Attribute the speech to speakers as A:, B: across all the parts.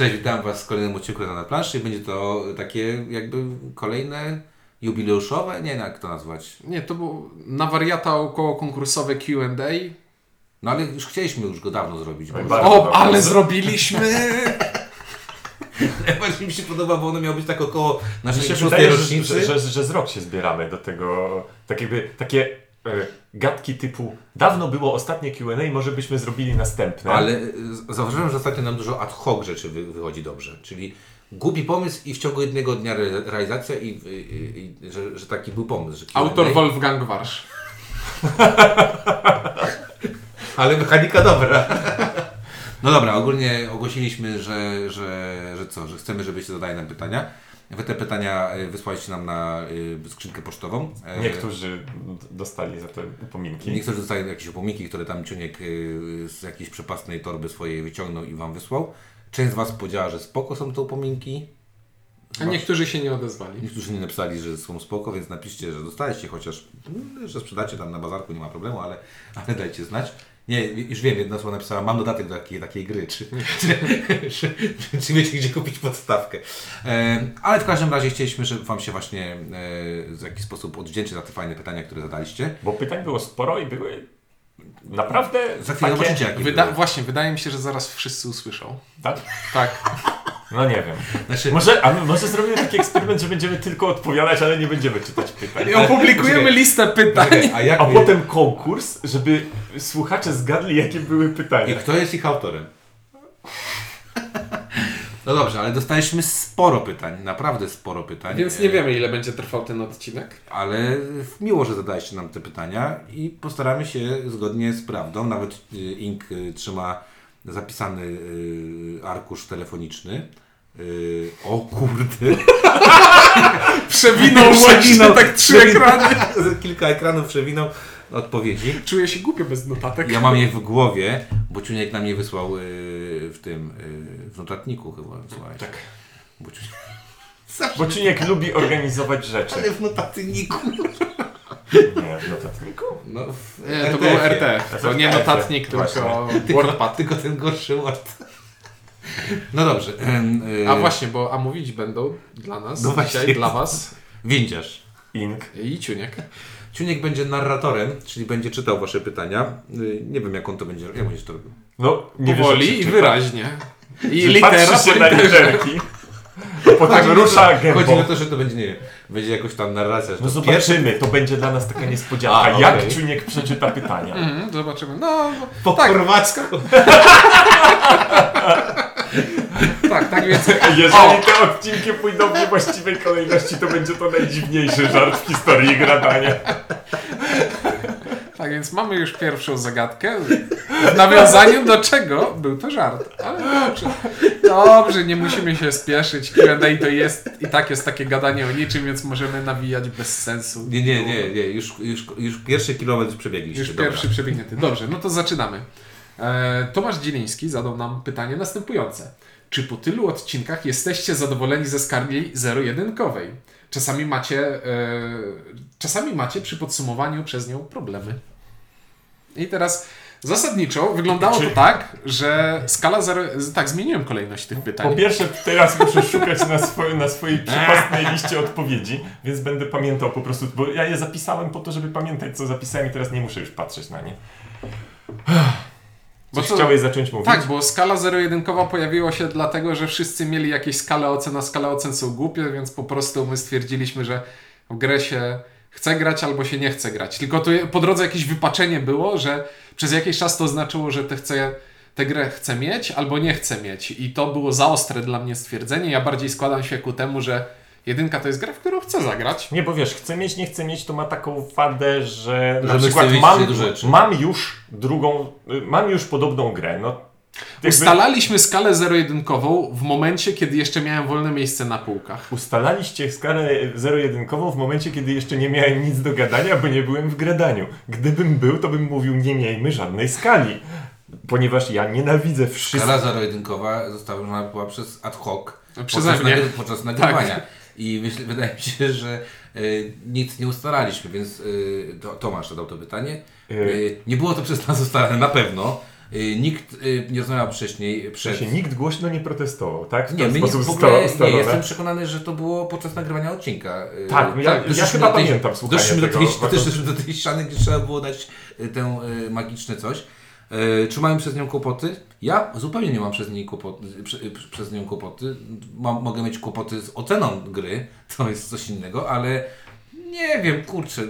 A: Cześć, witam Was w kolejnym odcinku na planszy. Będzie to takie jakby kolejne jubileuszowe, nie wiem jak to nazwać.
B: Nie, to było na wariata około konkursowe Q&A.
A: No ale już chcieliśmy już go dawno zrobić. Bo...
C: Bardzo
B: O,
C: dobrze.
B: ale zrobiliśmy!
A: Najbardziej mi się podoba, bo ono miało być tak około
C: Mi
A: naszej
C: się
A: szóstej
C: wydaje, że,
A: rocznicy.
C: że, że, że z rok się zbieramy do tego, tak jakby takie gadki typu dawno było ostatnie Q&A i może byśmy zrobili następne.
A: Ale y, zauważyłem, że ostatnio nam dużo ad hoc rzeczy wy, wychodzi dobrze. Czyli głupi pomysł i w ciągu jednego dnia re, realizacja i, i, i, i że, że taki był pomysł.
B: Autor Wolfgang Warsz.
A: Ale mechanika dobra. No dobra, ogólnie ogłosiliśmy, że, że, że co, że chcemy, żebyście zadali nam pytania. Wy te pytania y, wysłaliście nam na y, skrzynkę pocztową. E,
C: Niektórzy dostali za to upominki.
A: Niektórzy dostają jakieś upomniki, które tam Ciuniek y, z jakiejś przepastnej torby swojej wyciągnął i Wam wysłał. Część z Was powiedziała, że spoko są te upominki.
B: A niektórzy się nie odezwali.
A: Niektórzy nie napisali, że są spoko, więc napiszcie, że dostaliście, chociaż że sprzedacie tam na bazarku, nie ma problemu, ale, ale dajcie znać. Nie, już wiem, jedna osoba napisała, mam dodatek do takiej, takiej gry, czy, czy, czy, wiecie, gdzie kupić podstawkę. E, ale w każdym razie chcieliśmy, żeby Wam się właśnie e, w jakiś sposób odwdzięczyć za te fajne pytania, które zadaliście.
C: Bo pytań było sporo i były naprawdę
A: Za chwilę
C: takie...
A: zobaczycie, jakie
B: Wyda
A: były.
B: właśnie, wydaje mi się, że zaraz wszyscy usłyszą.
C: Tak?
B: Tak.
C: No nie wiem.
A: Znaczy,
C: Może, a może zrobimy taki eksperyment, że będziemy tylko odpowiadać, ale nie będziemy czytać pytań.
B: I opublikujemy
A: Czekaj.
B: listę pytań.
A: Czekaj, a jak
C: A potem konkurs, żeby słuchacze zgadli, jakie były
A: I
C: pytania.
A: kto jest ich autorem? No dobrze, ale dostaliśmy sporo pytań, naprawdę sporo pytań.
B: Więc nie wiemy, ile będzie trwał ten odcinek.
A: Ale miło, że zadaliście nam te pytania i postaramy się zgodnie z prawdą. Nawet y, Ink y, trzyma zapisany y, arkusz telefoniczny. Y, O kurde.
B: Przewinął właśnie tak trzy
A: przewinął.
B: ekrany.
A: Kilka ekranów przewinął odpowiedzi.
B: Czuję się głupio bez notatek.
A: Ja mam je w głowie, bo Ciuniek nam je wysłał y, w tym, w notatniku chyba.
C: Tak.
A: Bo Ciuniek...
C: Lubi organizować rzeczy.
A: Ale w notatniku.
C: Nie, w notatniku.
A: No, w
B: Nie, to
A: RTF-ie.
B: był RTF. To nie notatnik, tylko WordPad.
A: tylko ten gorszy Word. No dobrze. em, y,
B: A właśnie, bo a mówić będą dla nas,
A: No
B: dzisiaj, dla Was
A: Windziarz.
C: Ink.
B: i Ciuniek.
A: Ciuniek będzie narratorem, czyli będzie czytał wasze pytania. Y, Nie wiem jak on to będzie, jak będziesz to robił.
C: No, nie
B: Powoli
C: wiesz,
B: i
C: się
B: wyraźnie. I
C: czyta.
B: litera
C: Patrzy
B: po
C: się na
B: literze.
C: literki. A potem
A: Chodzi mi
C: rusza
A: o to- Chodzi
C: gębą.
A: o to, że to będzie, nie wiem, będzie jakoś tam narracja.
C: No
A: pierwszy
C: zobaczymy, to będzie dla nas taka niespodzianka.
A: A,
C: Jak
A: okej.
C: Czuniek przeczyta pytania.
B: Mhm, zobaczymy. No,
A: po
B: tak,
A: chorwacku.
B: tak, tak więc
C: Jeżeli te odcinki pójdą w niewłaściwej kolejności, to będzie to najdziwniejszy żart w historii gradania.
B: Tak więc mamy już pierwszą zagadkę. W nawiązaniu do czego był to żart. Ale dobrze. Dobrze, nie musimy się spieszyć. Q&A to jest i tak jest takie gadanie o niczym, więc możemy nawijać bez sensu.
A: Nie, nie, nie, nie. Już, już, już pierwszy kilometr przebiegliście.
B: Już
A: dobra.
B: pierwszy przebiegnięty. Dobrze, no to zaczynamy. E, Tomasz Dzieliński zadał nam pytanie następujące. Czy po tylu odcinkach jesteście zadowoleni ze skali zero-jedynkowej? Czasami macie, e, czasami macie przy podsumowaniu przez nią problemy. I teraz zasadniczo wyglądało to tak, że skala zero... Tak, zmieniłem kolejność tych
C: Po
B: pytań.
C: pierwsze, teraz muszę szukać na, swojej na swojej przepastnej liście odpowiedzi, więc będę pamiętał po prostu, bo ja je zapisałem po to, żeby pamiętać, co zapisałem i teraz nie muszę już patrzeć na nie.
B: Bo
C: Coś
B: to-
C: chciałeś zacząć mówić?
B: Tak, bo skala zero-jedynkowa pojawiła się dlatego, że wszyscy mieli jakieś skale ocen, a skale ocen są głupie, więc po prostu my stwierdziliśmy, że w grę się chce grać albo się nie chce grać. Tylko tu po drodze jakieś wypaczenie było, że przez jakiś czas to znaczyło, że te chce, tę grę chce mieć albo nie chce mieć. I to było za ostre dla mnie stwierdzenie. Ja bardziej składam się ku temu, że jedynka to jest gra, w którą chcę zagrać.
C: Nie, bo wiesz, chcę mieć, nie chcę mieć, to ma taką wadę, że na
A: Że my
C: przykład mam, mam już drugą, mam już podobną grę, no.
B: Ustalaliśmy skalę zero-jedynkową w momencie, kiedy jeszcze miałem wolne miejsce na półkach.
C: Ustalaliście skalę zero-jedynkową w momencie, kiedy jeszcze nie miałem nic do gadania, bo nie byłem w gradaniu. Gdybym był, to bym mówił, nie miejmy żadnej skali. Ponieważ ja nienawidzę wszystkich.
A: Skala zero-jedynkowa została była przez ad hoc
B: Przeze
A: podczas,
B: mnie.
A: nagry- podczas nagrywania. I myślę, wydaje mi się, że y, nic nie ustalaliśmy, więc y, to, Tomasz zadał to pytanie.
C: Y.
A: Y, nie było to przez nas ustalane na pewno, Nikt y, nie rozmawiał wcześniej przed...
C: sensie nikt głośno nie protestował, tak? W
A: Nie, my
C: sposób
A: w ogóle, nie, jestem przekonany, że to było podczas nagrywania odcinka. Y,
C: Tak, ja- ja
A: doszliśmy
C: chyba
A: do tej-
C: pamiętam słuchanie
A: Doszliśmy do
C: tego.
A: tej, doszliśmy do tej ściany, gdzie trzeba było dać y, tę y, magiczne coś. Y, Czy mają przez nią kłopoty? Ja zupełnie nie mam przez, niej kłopoty, prze, y, przez nią kłopoty. Mam, mogę mieć kłopoty z oceną gry, to jest coś innego, ale nie wiem, kurczę.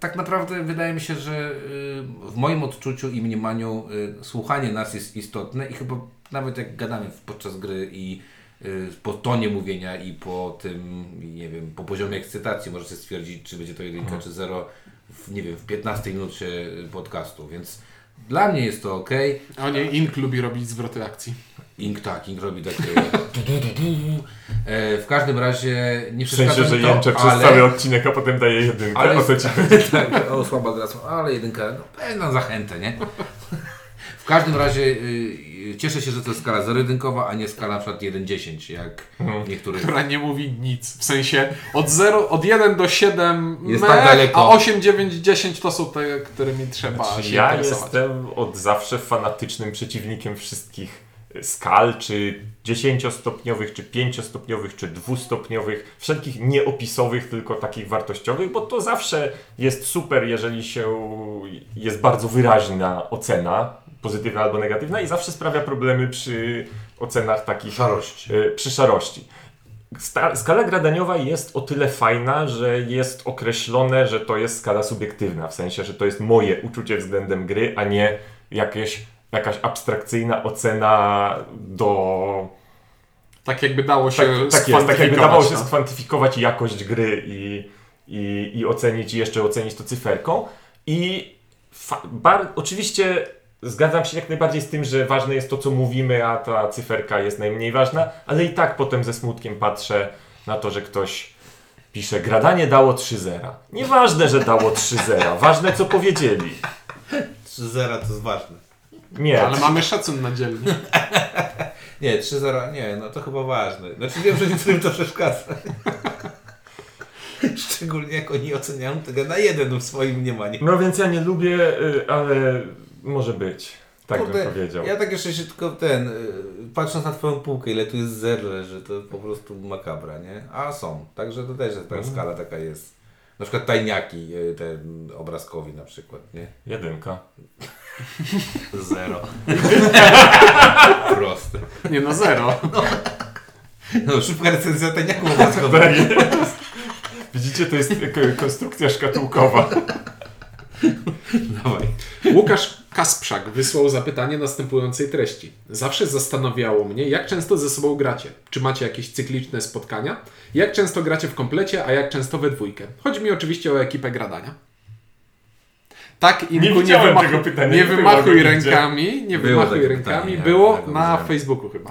A: Tak naprawdę wydaje mi się, że y, w moim odczuciu i mniemaniu y, słuchanie nas jest istotne i chyba nawet jak gadamy podczas gry i y, po tonie mówienia i po tym, nie wiem, po poziomie ekscytacji możecie stwierdzić, czy będzie to jedynka, czy zero w, nie wiem, w 15 minucie podcastu, więc dla mnie jest to ok.
B: A nie, Ink lubi robić zwroty akcji.
A: Ink tak, Ink robi. E, w każdym razie nie
C: W sensie, że
A: mi to,
C: jęczę przez
A: ale...
C: cały odcinek, a potem daje jedynkę.
A: Ale-
C: O co ci
A: tak, o słaba gra, ale jedynka, no pewna zachętę, nie? W każdym razie y, cieszę się, że to jest skala zero-jedynkowa, a nie skala na przykład 1-10, jak
C: Mhm.
A: niektórych.
B: która nie mówi nic. W sensie od 0, od 1 do 7
A: Jest
B: mech,
A: tak daleko.
B: a 8, 9, 10 to są te, którymi trzeba
C: Znaczy,
B: się
C: ja
B: interesować.
C: jestem od zawsze fanatycznym przeciwnikiem wszystkich skal, czy 10-stopniowych, czy 5-stopniowych, czy 2-stopniowych, wszelkich nieopisowych, tylko takich wartościowych, bo to zawsze jest super, jeżeli się jest bardzo wyraźna ocena, pozytywna albo negatywna i zawsze sprawia problemy przy ocenach takich
A: Szarości.
C: y, przy szarości. Skala gradaniowa jest o tyle fajna, że jest określone, że to jest skala subiektywna, w sensie, że to jest moje uczucie względem gry, a nie jakieś, jakaś abstrakcyjna ocena do...
B: Tak jakby dało się
C: Tak, tak jest, tak jakby dawało się
B: no.
C: skwantyfikować jakość gry i, i, i ocenić, i jeszcze ocenić to cyferką. I oczywiście zgadzam się jak najbardziej z tym, że ważne jest to, co mówimy, a ta cyferka jest najmniej ważna, ale i tak potem ze smutkiem patrzę na to, że ktoś pisze, gradanie dało 3-0. Nieważne, że dało 3-0, ważne co powiedzieli.
A: 3-0 to jest ważne.
C: Nie,
B: Ale mamy szacun na dzielni.
A: Nie, 3-0, nie, no to chyba ważne. Znaczy wiem, że niektórym to przeszkadza. Szczególnie jak oni oceniają tego na jeden w swoim mniemaniu.
C: no więc ja nie lubię, y, ale może być. Tak
A: Kurde,
C: bym powiedział.
A: Ja tak jeszcze się tylko ten, y, patrząc na twoją półkę, ile tu jest zer leży, to po prostu makabra, nie? A są, także to też ta
C: Mhm.
A: skala taka jest. Na przykład tajniaki, y, te obrazkowi na przykład, nie?
C: Jedynka.
A: Zero. Proste.
B: Nie no, zero.
A: No, szybka recenzja obrazkowych.
C: Tak jest. Widzicie, to jest ko- konstrukcja szkatułkowa.
A: Dawaj.
B: Łukasz Kasprzak wysłał zapytanie następującej treści. Zawsze zastanawiało mnie, jak często ze sobą gracie. Czy macie jakieś cykliczne spotkania? Jak często gracie w komplecie, a jak często we dwójkę? Chodzi mi oczywiście o ekipę gradania. Tak, Inku, nie,
C: widziałem
B: wymachuj,
C: tego pytania,
B: nie
C: nie
B: wymachuj rękami, nie
A: Było
B: wymachuj rękami.
A: pytanie,
B: Było
A: go
B: na
A: widziałem.
B: Facebooku chyba.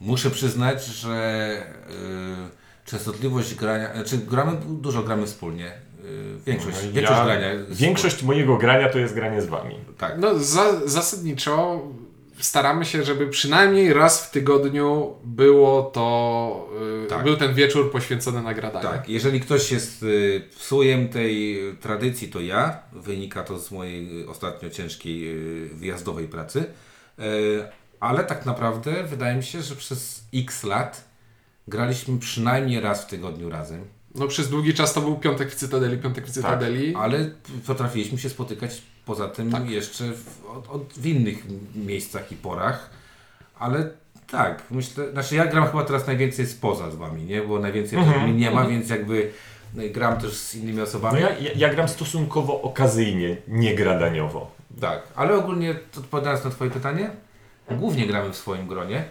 A: Muszę przyznać, że y, częstotliwość grania, znaczy gramy, dużo gramy wspólnie. Y, większość, większość
C: Ja-
A: grania.
C: Większość mojego grania to jest granie z wami.
A: Tak.
B: No, za, zasadniczo staramy się, żeby przynajmniej raz w tygodniu było to, yy,
A: Tak.
B: był ten wieczór poświęcony nagradaniu.
A: Tak, jeżeli ktoś jest y, psujem tej tradycji, to ja. Wynika to z mojej y, ostatnio ciężkiej y, wyjazdowej pracy. Y, ale tak naprawdę wydaje mi się, że przez x lat graliśmy przynajmniej raz w tygodniu razem.
B: No przez długi czas to był piątek w Cytadeli, piątek w Cytadeli.
A: Ale potrafiliśmy się spotykać poza tym
B: Tak.
A: jeszcze w, od, od, w innych miejscach i porach. Ale tak, myślę, znaczy ja gram chyba teraz najwięcej spoza z wami, nie? Bo najwięcej
C: Mhm,
A: nie ma, więc jakby no, gram też z innymi
C: No
A: osobami.
C: ja, ja, ja gram stosunkowo okazyjnie, nie gradaniowo.
A: Tak, ale ogólnie odpowiadając na twoje pytanie, głównie gramy w swoim gronie.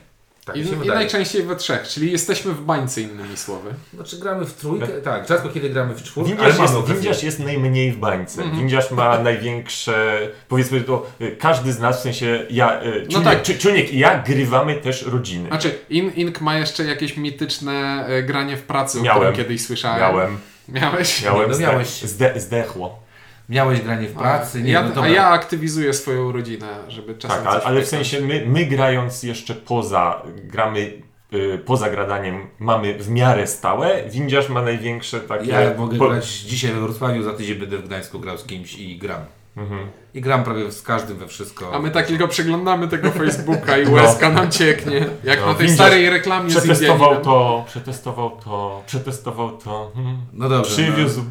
A: Tak
B: I, I najczęściej we trzech, czyli jesteśmy w bańce innymi słowy.
A: Znaczy gramy w trójkę, tak, rzadko kiedy gramy w czwórkę, ale
C: Windiarz
A: mamy
C: jest,
A: okazję.
C: windiarz jest najmniej w bańce.
B: Mhm.
C: Windiarz ma największe, powiedzmy to, y, każdy z nas, w sensie ja, y, Czuniek,
B: tak.
C: Czy- Czuniek i ja grywamy też rodziny.
B: Znaczy, In, Ink ma jeszcze jakieś mityczne e, granie w pracy, o
C: Miałem.
B: którym kiedyś słyszałem.
C: Miałem,
B: Miałeś?
C: miałem,
A: no miałeś.
C: Zde, zdechło.
A: Miałeś granie w pracy, nie,
B: ja,
A: no
B: a ja aktywizuję swoją rodzinę, żeby czasem
C: Tak, ale,
B: coś
C: ale w sensie my, my grając jeszcze poza, gramy y, poza gradaniem, mamy w miarę stałe. Windiarz ma największe takie...
A: Ja mogę
C: po-
A: grać dzisiaj we Wrocławiu, za tydzień będę w Gdańsku grał z kimś i gram.
C: Mhm.
A: I gram prawie z każdym we wszystko.
B: A my tak tylko przeglądamy tego Facebooka i
C: No.
B: łezka nam cieknie. Jak
C: No,
B: na tej
C: widzisz,
B: starej reklamie z
C: Przetestował
B: Indianinem.
C: to, przetestował to, przetestował to. Hmm.
A: No dobrze.
C: Przywiózł.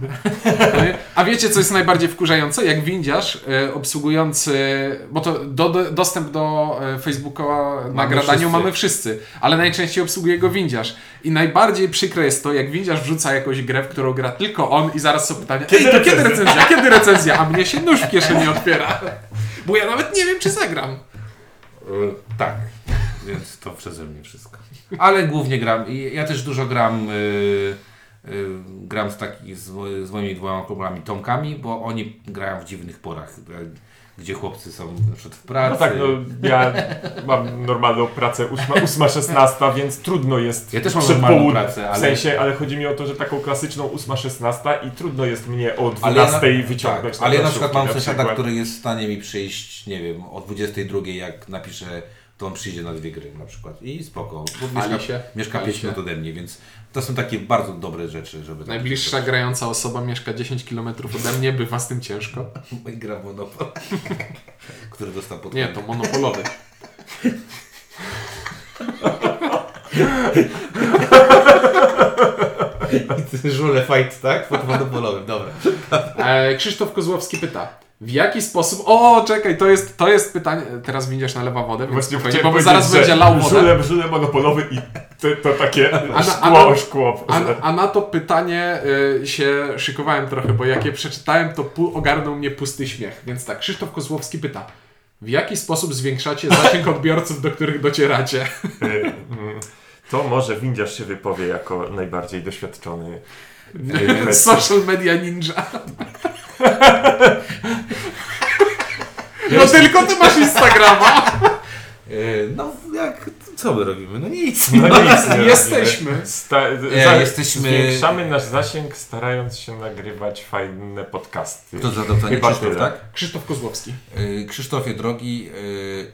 B: A wiecie, co jest najbardziej wkurzające? Jak windziarz e, obsługujący, bo to do, do, dostęp do e, Facebooka na
A: Mamy
B: gradaniu
A: wszyscy.
B: mamy wszyscy, ale najczęściej obsługuje go windziarz. I najbardziej przykre jest to, jak windziarz wrzuca jakąś grę, w którą gra tylko on i zaraz są pytania,
C: Kiedy
B: Ej, to kiedy
C: recenzja?
B: recenzja, kiedy recenzja, a mnie się nóż w kieszeni otwiera. Bo ja nawet nie wiem, czy zagram.
A: Y, Tak, więc to przeze mnie wszystko. Ale głównie gram, ja też dużo gram, y, y, gram z, taki, z, z moimi dwoma kumplami Tomkami, bo oni grają w dziwnych porach, gdzie chłopcy są na przykład w pracy.
C: No tak, no ja mam normalną pracę 8-16, więc trudno jest
A: Ja też mam normalną pracę, ale-
C: W sensie, ale chodzi mi o to, że taką klasyczną 8-16 i trudno jest mnie o
A: Ale ja
C: 12
A: na-
C: wyciągnąć
A: tak, ale ja na przykład mam sąsiada, który jest w stanie mi przyjść, nie wiem, o 22 jak napiszę, to on przyjdzie na dwie gry na przykład i spoko, bo mieszka,
B: się,
A: mieszka
B: chwali
A: 5
B: się.
A: minut ode mnie, więc to są takie bardzo dobre rzeczy, żeby... tak
B: Najbliższa grająca osoba mieszka 10 km ode mnie, bywa z tym ciężko.
A: Gra w Monopol, który dostał pod
B: Nie, to monopolowy.
A: Żule fight, tak? Pod monopolowym, dobra.
B: E, Krzysztof Kozłowski pyta. W jaki sposób... O, czekaj, to jest, to jest pytanie... Teraz windziarz nalewa wodę,
C: Właśnie chciałem
B: bo zaraz będzie lał wodę.
C: Żule, żule monopolowy i to, to takie
B: na-
C: szkło
B: a na-
C: szkło.
B: A, a na to pytanie y, się szykowałem trochę, bo jak je przeczytałem, to ogarnął mnie pusty śmiech. Więc tak, Krzysztof Kozłowski pyta. W jaki sposób zwiększacie zasięg odbiorców, do których docieracie?
C: Y, mm, To może windziarz się wypowie jako najbardziej doświadczony. y,
B: Social media ninja. No tylko ty masz Instagrama.
A: E, No jak, co my robimy? No nic.
C: No nic, nie
B: Jesteśmy.
C: Sta-
A: Nie,
C: za-
A: jesteśmy-
C: Zwiększamy nasz zasięg, starając się nagrywać fajne podcasty.
A: To za pytanie
C: Chyba
A: Krzysztof,
C: tyle.
A: tak?
B: Krzysztof Kozłowski.
A: E, Krzysztofie drogi,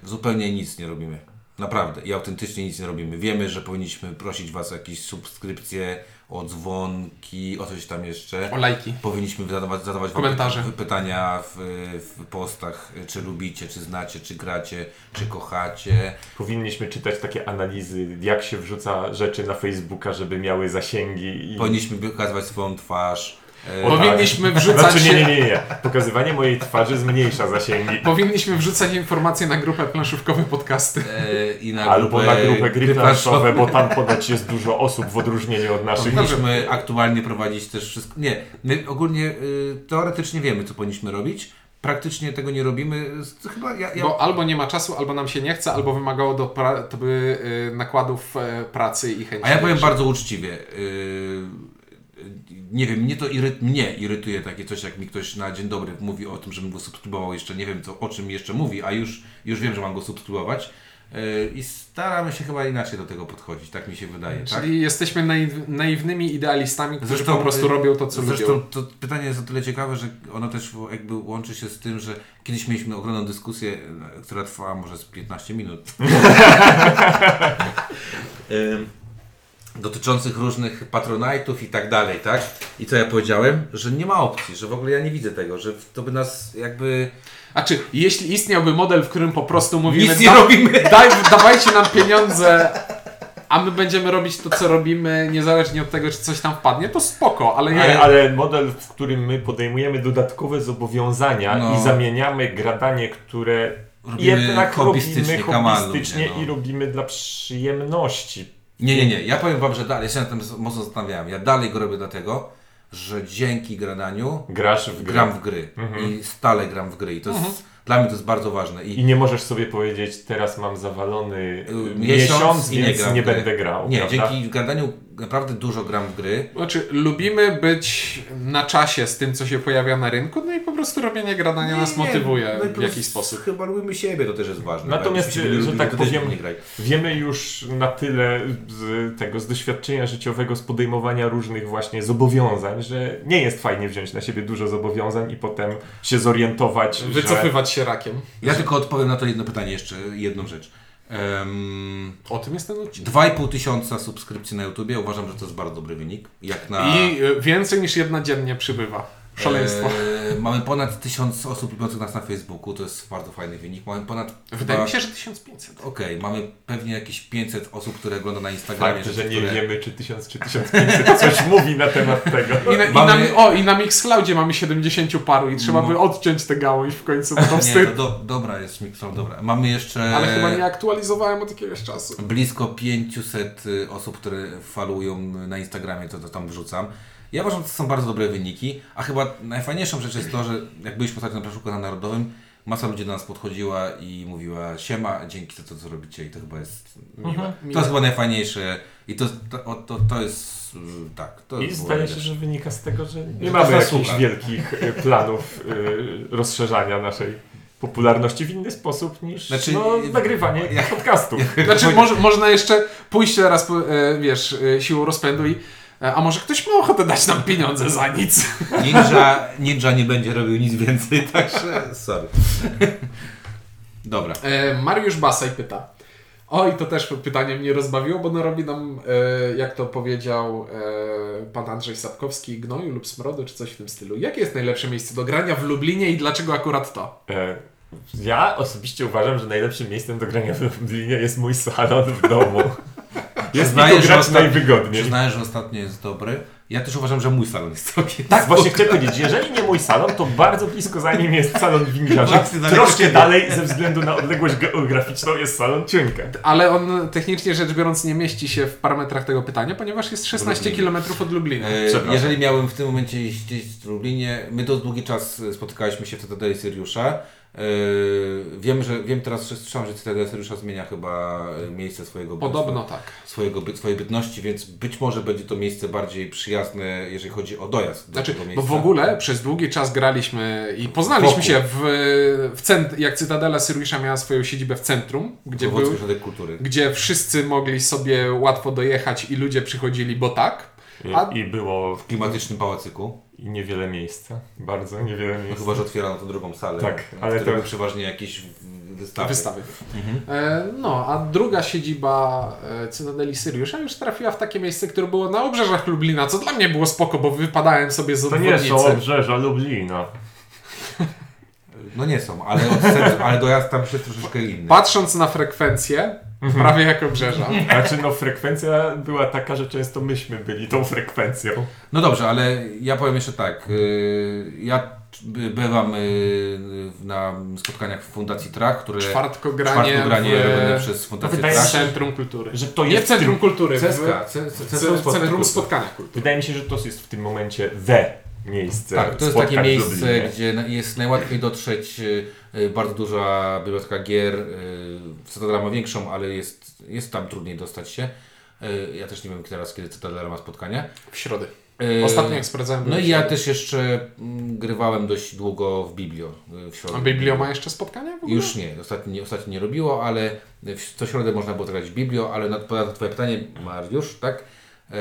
A: e, zupełnie nic nie robimy. Naprawdę i autentycznie nic nie robimy. Wiemy, że powinniśmy prosić Was o jakieś subskrypcje, o dzwonki, o coś tam jeszcze.
B: O lajki.
A: Powinniśmy zadawać, zadawać wam
B: Komentarze.
A: py- pytania w, w postach, czy lubicie, czy znacie, czy gracie, czy kochacie.
C: Powinniśmy czytać takie analizy, jak się wrzuca rzeczy na Facebooka, żeby miały zasięgi. I...
A: Powinniśmy wykazywać swoją twarz. E,
C: O, tak.
B: Powinniśmy wrzucać
C: Znaczy, nie, nie, nie, nie. Pokazywanie mojej twarzy zmniejsza zasięgi.
B: Powinniśmy wrzucać informacje na grupę planszówkowe podcasty.
A: e, i na
C: Albo na grupę gry planszowe, bo tam ponoć jest dużo osób w odróżnieniu od naszych.
A: Powinniśmy aktualnie prowadzić też wszystko. Nie, my ogólnie y, teoretycznie wiemy, co powinniśmy robić. Praktycznie tego nie robimy. Chyba ja, ja,
B: Bo albo nie ma czasu, albo nam się nie chce, albo wymagało do pra- to by, y, nakładów e, pracy i chęci.
A: A ja powiem bardzo uczciwie. Yy, nie wiem, mnie to iry, mnie irytuje takie coś, jak mi ktoś na dzień dobry mówi o tym, żebym go subskrybował. Jeszcze nie wiem, co, o czym jeszcze mówi, a już, już wiem, że mam go subskrybować. Yy, I staramy się chyba inaczej do tego podchodzić, tak mi się wydaje. tak?
B: Czyli jesteśmy naiw, naiwnymi idealistami, którzy
A: Zresztą,
B: po prostu
A: y,
B: robią to, co
A: Zresztą
B: lubią.
A: to pytanie jest o tyle ciekawe, że ono też jakby łączy się z tym, że kiedyś mieliśmy ogromną dyskusję, e, która trwała może z 15 minut. Dotyczących różnych patronajtów i tak dalej, tak? I co ja powiedziałem? Że nie ma opcji, że w ogóle ja nie widzę tego, że to by nas jakby...
B: A czy jeśli istniałby model, w którym po prostu mówimy
A: Nic nie
B: da-
A: robimy.
B: Daj, dawajcie nam pieniądze, a my będziemy robić to, co robimy, niezależnie od tego, czy coś tam wpadnie, to spoko, ale nie.
C: Ale, ale model, w którym my podejmujemy dodatkowe zobowiązania
A: No.
C: i zamieniamy gradanie, które
A: Robimy
C: jednak
A: hobbystycznie,
C: robimy hobbystycznie
A: no.
C: i robimy dla przyjemności.
A: Nie, nie, nie. Ja powiem Wam, że dalej, ja się nad tym mocno zastanawiałem. Ja dalej go robię dlatego, że dzięki gradaniu
C: Grasz w
A: gram w gry
C: Mhm.
A: i stale gram w gry i to jest, dla mnie to jest bardzo ważne i
C: I nie możesz sobie powiedzieć, teraz mam zawalony y,
A: y,
C: miesiąc,
A: i
C: nie
A: gry.
C: będę grał.
A: Nie,
C: prawda?
A: dzięki gradaniu naprawdę dużo gram w gry.
B: Znaczy, lubimy być na czasie z tym, co się pojawia na rynku, no i po prostu robienie gradania nas
A: Nie,
B: motywuje
A: no
B: w jakiś sposób.
A: Chyba lubimy siebie, to też jest ważne.
C: Natomiast,
A: tak? Siebie
C: że
A: lubili,
C: tak powiem,
A: nie graj.
C: Wiemy już na tyle z tego, z doświadczenia życiowego, z podejmowania różnych właśnie zobowiązań, że nie jest fajnie wziąć na siebie dużo zobowiązań i potem się zorientować, że...
B: Się rakiem.
A: Ja tylko odpowiem na to jedno pytanie jeszcze, jedną rzecz. Um,
B: O tym jest ten odcinek.
A: 2,5 tysiąca subskrypcji na YouTubie. Uważam, że to jest bardzo dobry wynik. Jak na...
B: I y, więcej niż jedna dziennie przybywa. Szaleństwo.
A: E, mamy ponad 1000 osób lubiących nas na Facebooku, to jest bardzo fajny wynik. Mamy ponad.
B: Wydaje
A: chyba-
B: mi się, że 1500.
A: Okej, mamy pewnie jakieś 500 osób, które ogląda na Instagramie.
C: Fakt, że nie
A: które...
C: wiemy, czy 1000 czy 1500 coś mówi na temat tego.
B: I na,
A: Mamy-
B: i na, o, i na Mixcloudzie mamy 70 paru i trzeba by odciąć tę gałąź w końcu, bo to
A: Nie, to do, dobra jest Mixcloud, dobra. Mamy jeszcze
B: Ale chyba nie aktualizowałem od jakiegoś czasu.
A: blisko 500 y, osób, które falują na Instagramie, to, to tam wrzucam. Ja uważam, że to są bardzo dobre wyniki, a chyba najfajniejszą rzecz jest to, że jak byliśmy ostatnio na Planszuku na Narodowym, masa ludzi do nas podchodziła i mówiła siema, dzięki za to, co robicie i to chyba jest
B: Miłe,
A: To
B: miłe.
A: jest chyba najfajniejsze i to, to, to, to jest y, tak. To
C: I zdaje się, że wynika z tego, że nie mamy
A: to
C: jakichś wielkich y, planów y, rozszerzania naszej popularności w inny sposób niż
A: Znaczy,
C: no, nagrywanie
A: ja-
C: podcastów.
B: Znaczy, może, można jeszcze pójść teraz, po- wiesz, siłą rozpędu i a może ktoś ma ochotę dać nam pieniądze za nic?
A: Ninja, ninja nie będzie robił nic więcej, także sorry. Dobra.
B: E, Mariusz Basaj pyta. Oj, to też pytanie mnie rozbawiło, bo no robi nam, e, jak to powiedział e, pan Andrzej Sapkowski, gnoju lub smrodu, czy coś w tym stylu. Jakie jest najlepsze miejsce do grania w Lublinie i dlaczego akurat to?
C: E, Ja osobiście uważam, że najlepszym miejscem do grania w Lublinie jest mój salon w domu. Jest
A: Przyznaję,
C: to
A: ostatnio-
C: najwygodniej.
A: Przyznaję, że ostatnio jest dobry. Ja też uważam, że mój salon jest całkiem
C: Tak, właśnie chcę powiedzieć, jeżeli nie mój salon, to bardzo blisko za nim jest salon
A: daleko
C: Troszkę dalej, ze względu na odległość geograficzną, jest salon cienka.
B: Ale on technicznie rzecz biorąc nie mieści się w parametrach tego pytania, ponieważ jest 16
A: Lublinie.
B: km od Lublina.
A: E. Jeżeli miałem w tym momencie iść gdzieś w Lublinie, my to długi czas spotykaliśmy się w Cytadeli Syriusza. E, Wiem, że wiem teraz, że słyszałem, że Cytadela Syriusza zmienia chyba miejsce swojego
B: Podobno tak.
A: swojego, by- swojej bytności, więc być może będzie to miejsce bardziej przyjazne, jeżeli chodzi o dojazd do
B: Znaczy,
A: tego
B: bo
A: miejsca.
B: w ogóle przez długi czas graliśmy i poznaliśmy
A: Wokół.
B: się w, w cent- jak Cytadela Syriusza miała swoją siedzibę w centrum, gdzie, był, gdzie wszyscy mogli sobie łatwo dojechać i ludzie przychodzili, bo tak. A-
C: i było
A: W klimatycznym pałacyku.
C: I niewiele miejsca. Bardzo niewiele
A: No
C: miejsca.
A: chyba, że otwierano tę drugą salę.
C: Tak, ale to-
A: były przeważnie jakieś wystawy.
B: Wystawy.
A: Mhm.
B: E, no, a druga siedziba e, Cytadeli Syriusza już trafiła w takie miejsce, które było na obrzeżach Lublina, co dla mnie było spoko, bo wypadałem sobie z
C: To nie
B: obwodnicy.
C: są obrzeża Lublina.
A: No nie są, ale, od centrum, ale dojazd tam jest troszeczkę inny.
B: Patrząc na frekwencję, prawie jak obrzeża.
C: Znaczy no frekwencja była taka, że często myśmy byli tą frekwencją.
A: No dobrze, ale ja powiem jeszcze tak. y, Ja by- bywam y, na spotkaniach w Fundacji Trach, które
B: Czwartkogranie,
A: czwartkogranie
B: w,
A: przez
C: To
A: Fundację Trach.
C: się,
B: Centrum Kultury.
C: Że to
B: Nie
C: jest
B: w Centrum Kultury, w
A: Centrum.
B: Spotkania Kultury.
C: Wydaje mi się, że to jest w tym momencie the miejsce
A: Tak, to jest takie miejsce, gdzie jest najłatwiej dotrzeć. Y, Bardzo duża biblioteka gier. Cytadela ma większą, ale jest, jest tam trudniej dostać się. Y, Ja też nie wiem teraz, kiedy Cytadela ma spotkania.
B: W środę.
A: Y,
B: Ostatnio jak sprawdzałem...
A: No i ja też jeszcze mm, grywałem dość długo w Biblio. W środę.
B: A Biblio ma jeszcze ogóle?
A: Już nie, ostatnio nie, ostatnio nie robiło, ale w, co środę można było grać w Biblio, ale na, na Twoje pytanie, Mariusz, tak? E,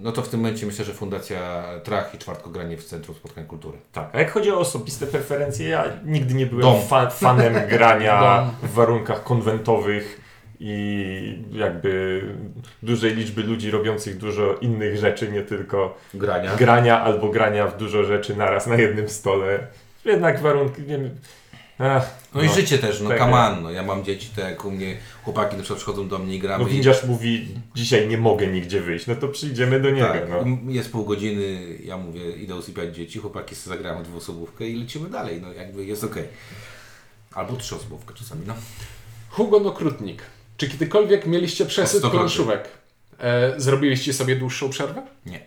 A: no to w tym momencie myślę, że Fundacja Trach i czwartkogranie w Centrum Spotkań Kultury.
C: Tak, a jak chodzi o osobiste preferencje, ja nigdy nie byłem fa fanem grania w warunkach konwentowych i jakby dużej liczby ludzi robiących dużo innych rzeczy, nie tylko
A: Grania.
C: grania albo grania w dużo rzeczy naraz na jednym stole. Jednak warunki, nie wiem, ach,
A: No, i życie też, no
C: tak,
A: come on, no ja mam dzieci, tak jak u mnie chłopaki na przykład przychodzą do mnie i gramy.
C: no
A: i-
C: windziarz mówi, dzisiaj nie mogę nigdzie wyjść, no to przyjdziemy do niego.
A: tak,
C: No.
A: jest pół godziny, ja mówię, idę usypiać dzieci, chłopaki sobie zagrają dwuosobówkę i lecimy dalej, no jakby jest okej. Albo trzyosobówkę czasami, no.
B: Hugo Nokrutnik. Czy kiedykolwiek mieliście przesyt
A: Stokrotnie.
B: planszówek? E, zrobiliście sobie dłuższą przerwę?
A: Nie.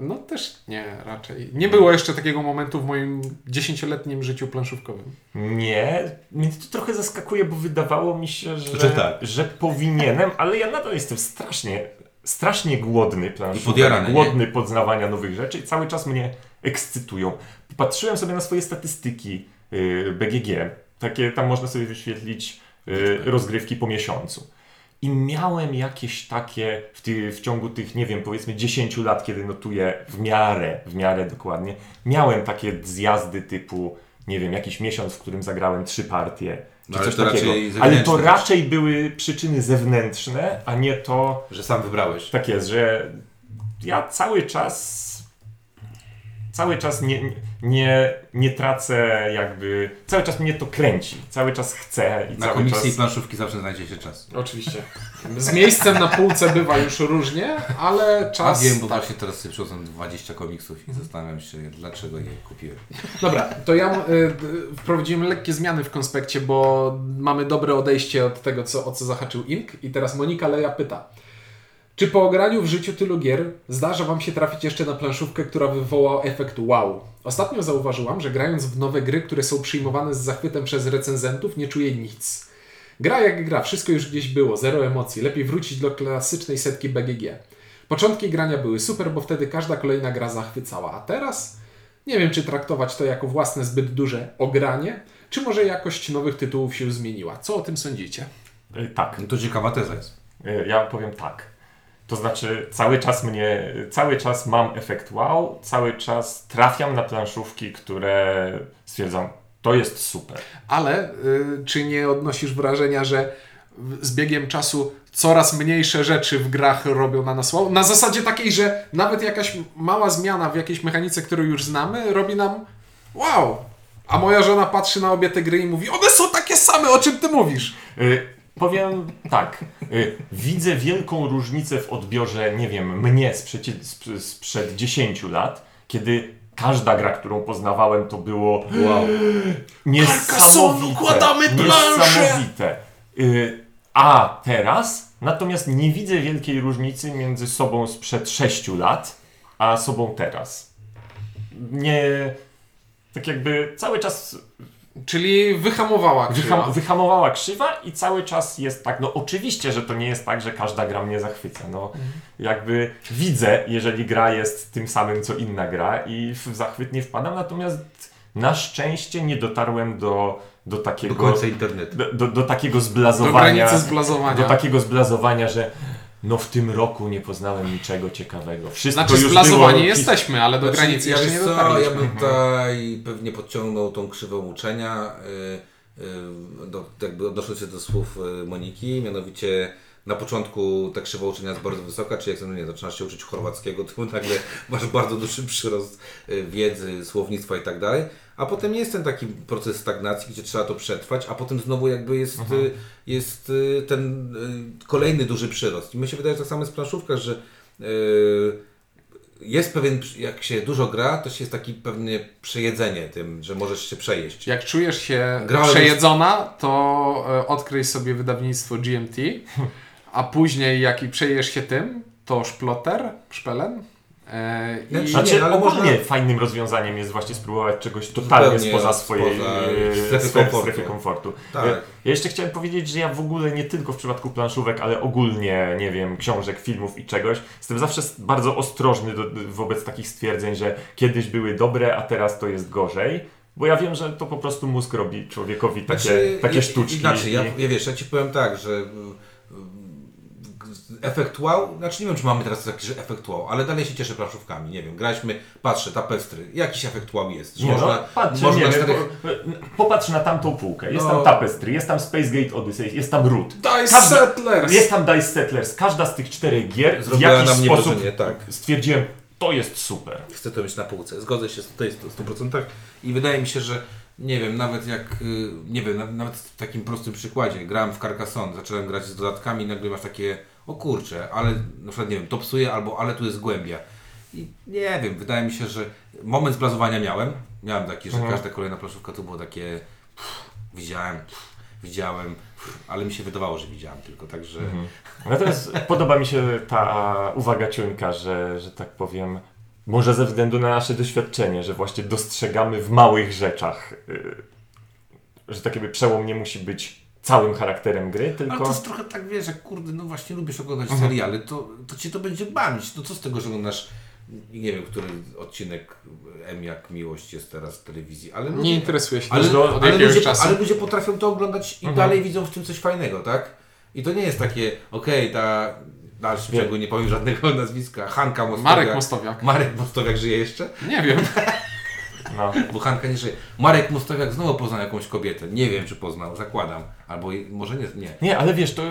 B: No też nie, raczej. Nie było jeszcze takiego momentu w moim dziesięcioletnim życiu planszówkowym.
C: Nie, mnie to trochę zaskakuje, bo wydawało mi się, że,
A: Że tak.
C: że powinienem, ale ja nadal jestem strasznie, strasznie głodny planszówek,
A: podjarany, nie?
C: głodny poznawania nowych rzeczy i cały czas mnie ekscytują. Patrzyłem sobie na swoje statystyki y, BGG, takie tam można sobie wyświetlić y, rozgrywki po miesiącu. I miałem jakieś takie w, ty, w ciągu tych, nie wiem, powiedzmy 10 lat, kiedy notuję w miarę, w miarę dokładnie, miałem takie zjazdy typu, nie wiem, jakiś miesiąc, w którym zagrałem trzy partie,
A: No, ale to
C: Ale to raczej były przyczyny zewnętrzne, a nie to,
A: Że sam wybrałeś.
C: tak jest, że ja cały czas cały czas nie, nie, nie tracę jakby, cały czas mnie to kręci, cały czas chcę i
A: Na
C: cały
A: komiksy i
C: czas...
A: planszówki zawsze znajdzie się czas.
B: Oczywiście. Z miejscem na półce bywa już różnie, ale
A: A
B: czas...
A: wiem, bo
B: tak.
A: właśnie teraz sobie przychodzą 20 komiksów i zastanawiam się, dlaczego je kupiłem.
B: Dobra, to ja y, y, wprowadziłem lekkie zmiany w konspekcie, bo mamy dobre odejście od tego, co, o co zahaczył Ink. I teraz Monika Leja pyta. Czy po ograniu w życiu tylu gier zdarza Wam się trafić jeszcze na planszówkę, która wywoła efekt wow? Ostatnio zauważyłam, że grając w nowe gry, które są przyjmowane z zachwytem przez recenzentów, nie czuję nic. Gra jak gra, wszystko już gdzieś było, zero emocji, lepiej wrócić do klasycznej setki BGG. Początki grania były super, bo wtedy każda kolejna gra zachwycała, a teraz nie wiem, czy traktować to jako własne zbyt duże ogranie, czy może jakość nowych tytułów się zmieniła. Co o tym sądzicie?
C: Y, Tak,
A: No to ciekawa teza jest.
C: y, ja powiem tak. To znaczy cały czas mnie, cały czas mam efekt wow, cały czas trafiam na planszówki, które stwierdzam, to jest super.
B: Ale y, czy nie odnosisz wrażenia, że z biegiem czasu coraz mniejsze rzeczy w grach robią na nas wow? Na zasadzie takiej, że nawet jakaś mała zmiana w jakiejś mechanice, którą już znamy, robi nam wow. A moja żona patrzy na obie te gry i mówi, one są takie same, o czym ty mówisz?
C: Y, powiem tak, y, widzę wielką różnicę w odbiorze, nie wiem, mnie sprzed, sp- sprzed 10 lat, kiedy każda gra, którą poznawałem, to było
A: Wow.
C: niesamowite. Niesamowite. Y, a teraz natomiast nie widzę wielkiej różnicy między sobą sprzed 6 lat, a sobą teraz. Nie... Tak jakby cały czas
B: Czyli wyhamowała krzywa.
C: Wyham, wyhamowała krzywa i cały czas jest tak, no oczywiście, że to nie jest tak, że każda gra mnie zachwyca, no jakby widzę, jeżeli gra jest tym samym, co inna gra i w zachwyt nie wpadam, natomiast na szczęście nie dotarłem do, do
A: Do
C: takiego
A: końca internetu.
C: do, do, do takiego
B: Do
C: zblazowania,
B: granicy zblazowania.
C: do takiego zblazowania, że no w tym roku nie poznałem niczego ciekawego. Wszystko
B: Znaczy
C: już
B: zblazowani
C: było...
B: jesteśmy, ale do
A: Znaczy,
B: granicy
A: ja
B: jeszcze nie dotarliśmy.
A: Ja bym tutaj pewnie podciągnął tą krzywą uczenia, y, y, do, jakby odnosząc się do słów y, Moniki, mianowicie na początku ta krzywa uczenia jest bardzo wysoka, czyli jak no nie, zaczynasz się uczyć chorwackiego, to nagle masz bardzo duży przyrost y, wiedzy, słownictwa i tak dalej, a potem jest ten taki proces stagnacji, gdzie trzeba to przetrwać, a potem znowu jakby jest, y, jest y, ten kolejny duży przyrost. I mi się wydaje, że tak samo jest w planszówkach, że jest pewien, jak się dużo gra, to się jest taki pewnie przejedzenie tym, że możesz się przejeść.
B: Jak czujesz się
A: Grałem
B: przejedzona, to e, odkryj sobie wydawnictwo GMT, a później jak i przejesz się tym, to szploter, szpelen. E, i
A: Znaczy,
C: Znaczy,
A: Nie, ale
C: ogólnie
A: można-
C: fajnym rozwiązaniem jest właśnie spróbować czegoś totalnie
A: Zupełnie
C: spoza
A: spoza
C: swojej e,
A: strefy
C: strefy,
A: komfortu.
C: komfortu.
A: Tak.
C: Ja jeszcze chciałem powiedzieć, że ja w ogóle nie tylko w przypadku planszówek, ale ogólnie, nie wiem, książek, filmów i czegoś, jestem zawsze bardzo ostrożny do, wobec takich stwierdzeń, że kiedyś były dobre, a teraz to jest gorzej. Bo ja wiem, że to po prostu mózg robi człowiekowi takie,
A: Znaczy,
C: takie
A: i-
C: sztuczki.
A: Inaczej, ja, ja wiesz, ja Ci powiem tak, że efekt wow, znaczy nie wiem, czy mamy teraz taki efekt wow, ale dalej się cieszę planszówkami, nie wiem, graliśmy, patrzę, tapestry, jakiś efekt wow jest, że
C: Nie,
A: można,
C: no, patrz,
A: można
C: nie
A: czterech-
C: po, popatrz na tamtą półkę. Jest
A: No.
C: tam Tapestry, jest tam Space Gate Odyssey, jest tam Root.
B: Dice
C: Każda-
B: Settlers!
C: Jest tam Dice Settlers. Każda z tych czterech gier w
A: Zrobiła
C: jakiś
A: na mnie
C: sposób
A: wrażenie, tak.
C: stwierdziłem, to jest super.
A: Chcę to mieć na półce. Zgodzę się z- to jest w 100% i wydaje mi się, że nie wiem, nawet jak, y, nie wiem, na- nawet w takim prostym przykładzie, grałem w Carcassonne, zacząłem grać z dodatkami i nagle masz takie, o kurczę, ale na przykład, nie wiem, to psuje albo ale tu jest głębia. I nie wiem, wydaje mi się, że moment zblazowania miałem. Miałem taki, że
C: Mhm.
A: każda kolejna planszówka to było takie, pff, widziałem, pff, widziałem, pff, ale mi się wydawało, że widziałem tylko, także...
C: Natomiast podoba mi się ta uwaga Ciuńka, że, że tak powiem, może ze względu na nasze doświadczenie, że właśnie dostrzegamy w małych rzeczach, y, że tak jakby przełom nie musi być całym charakterem gry,
A: Ale to
C: tylko...
A: jest trochę tak, wiesz, że kurde, no właśnie lubisz oglądać
C: Mhm.
A: seriale, to, to cię to będzie bawić. No co z tego, że oglądasz, nie wiem, który odcinek M jak miłość jest teraz w telewizji, ale ludzie,
B: Nie interesuje się
A: ale,
B: od
A: ale, ludzie,
B: czasu.
A: ale ludzie potrafią to oglądać i
C: Mhm.
A: dalej widzą w tym coś fajnego, tak? I to nie jest takie, okej, ta dalszy brzegu, nie powiem żadnego nazwiska, Hanka Mostowiak.
B: Marek Mostowiak.
A: Marek Mostowiak żyje jeszcze?
B: Nie wiem.
C: No.
A: Bo Hanka nie żyje. Marek Mustawiak znowu poznał jakąś kobietę. Nie wiem, czy poznał, zakładam. Albo może nie, nie.
C: Nie, ale wiesz, to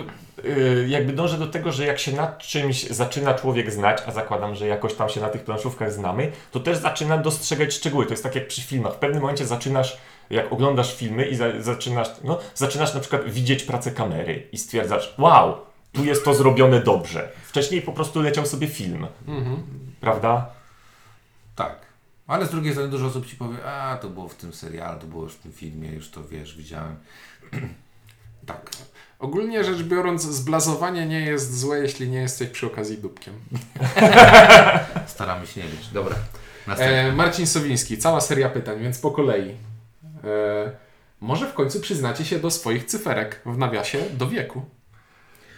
C: yy, jakby dążę do tego, że jak się nad czymś zaczyna człowiek znać, a zakładam, że jakoś tam się na tych planszówkach znamy, to też zaczyna dostrzegać szczegóły. To jest tak jak przy filmach. W pewnym momencie zaczynasz, jak oglądasz filmy i za, zaczynasz, no, zaczynasz na przykład widzieć pracę kamery i stwierdzasz, wow, tu jest to zrobione dobrze. Wcześniej po prostu leciał sobie film, prawda?
A: Ale z drugiej strony dużo osób ci powie, a to było w tym serialu, to było już w tym filmie, już to wiesz, widziałem. tak.
B: Ogólnie rzecz biorąc, zblazowanie nie jest złe, jeśli nie jesteś przy okazji dupkiem.
A: Staramy się nie być. Dobra.
B: E, Marcin Sowiński, cała seria pytań, więc po kolei. E, może w końcu przyznacie się do swoich cyferek w nawiasie do wieku.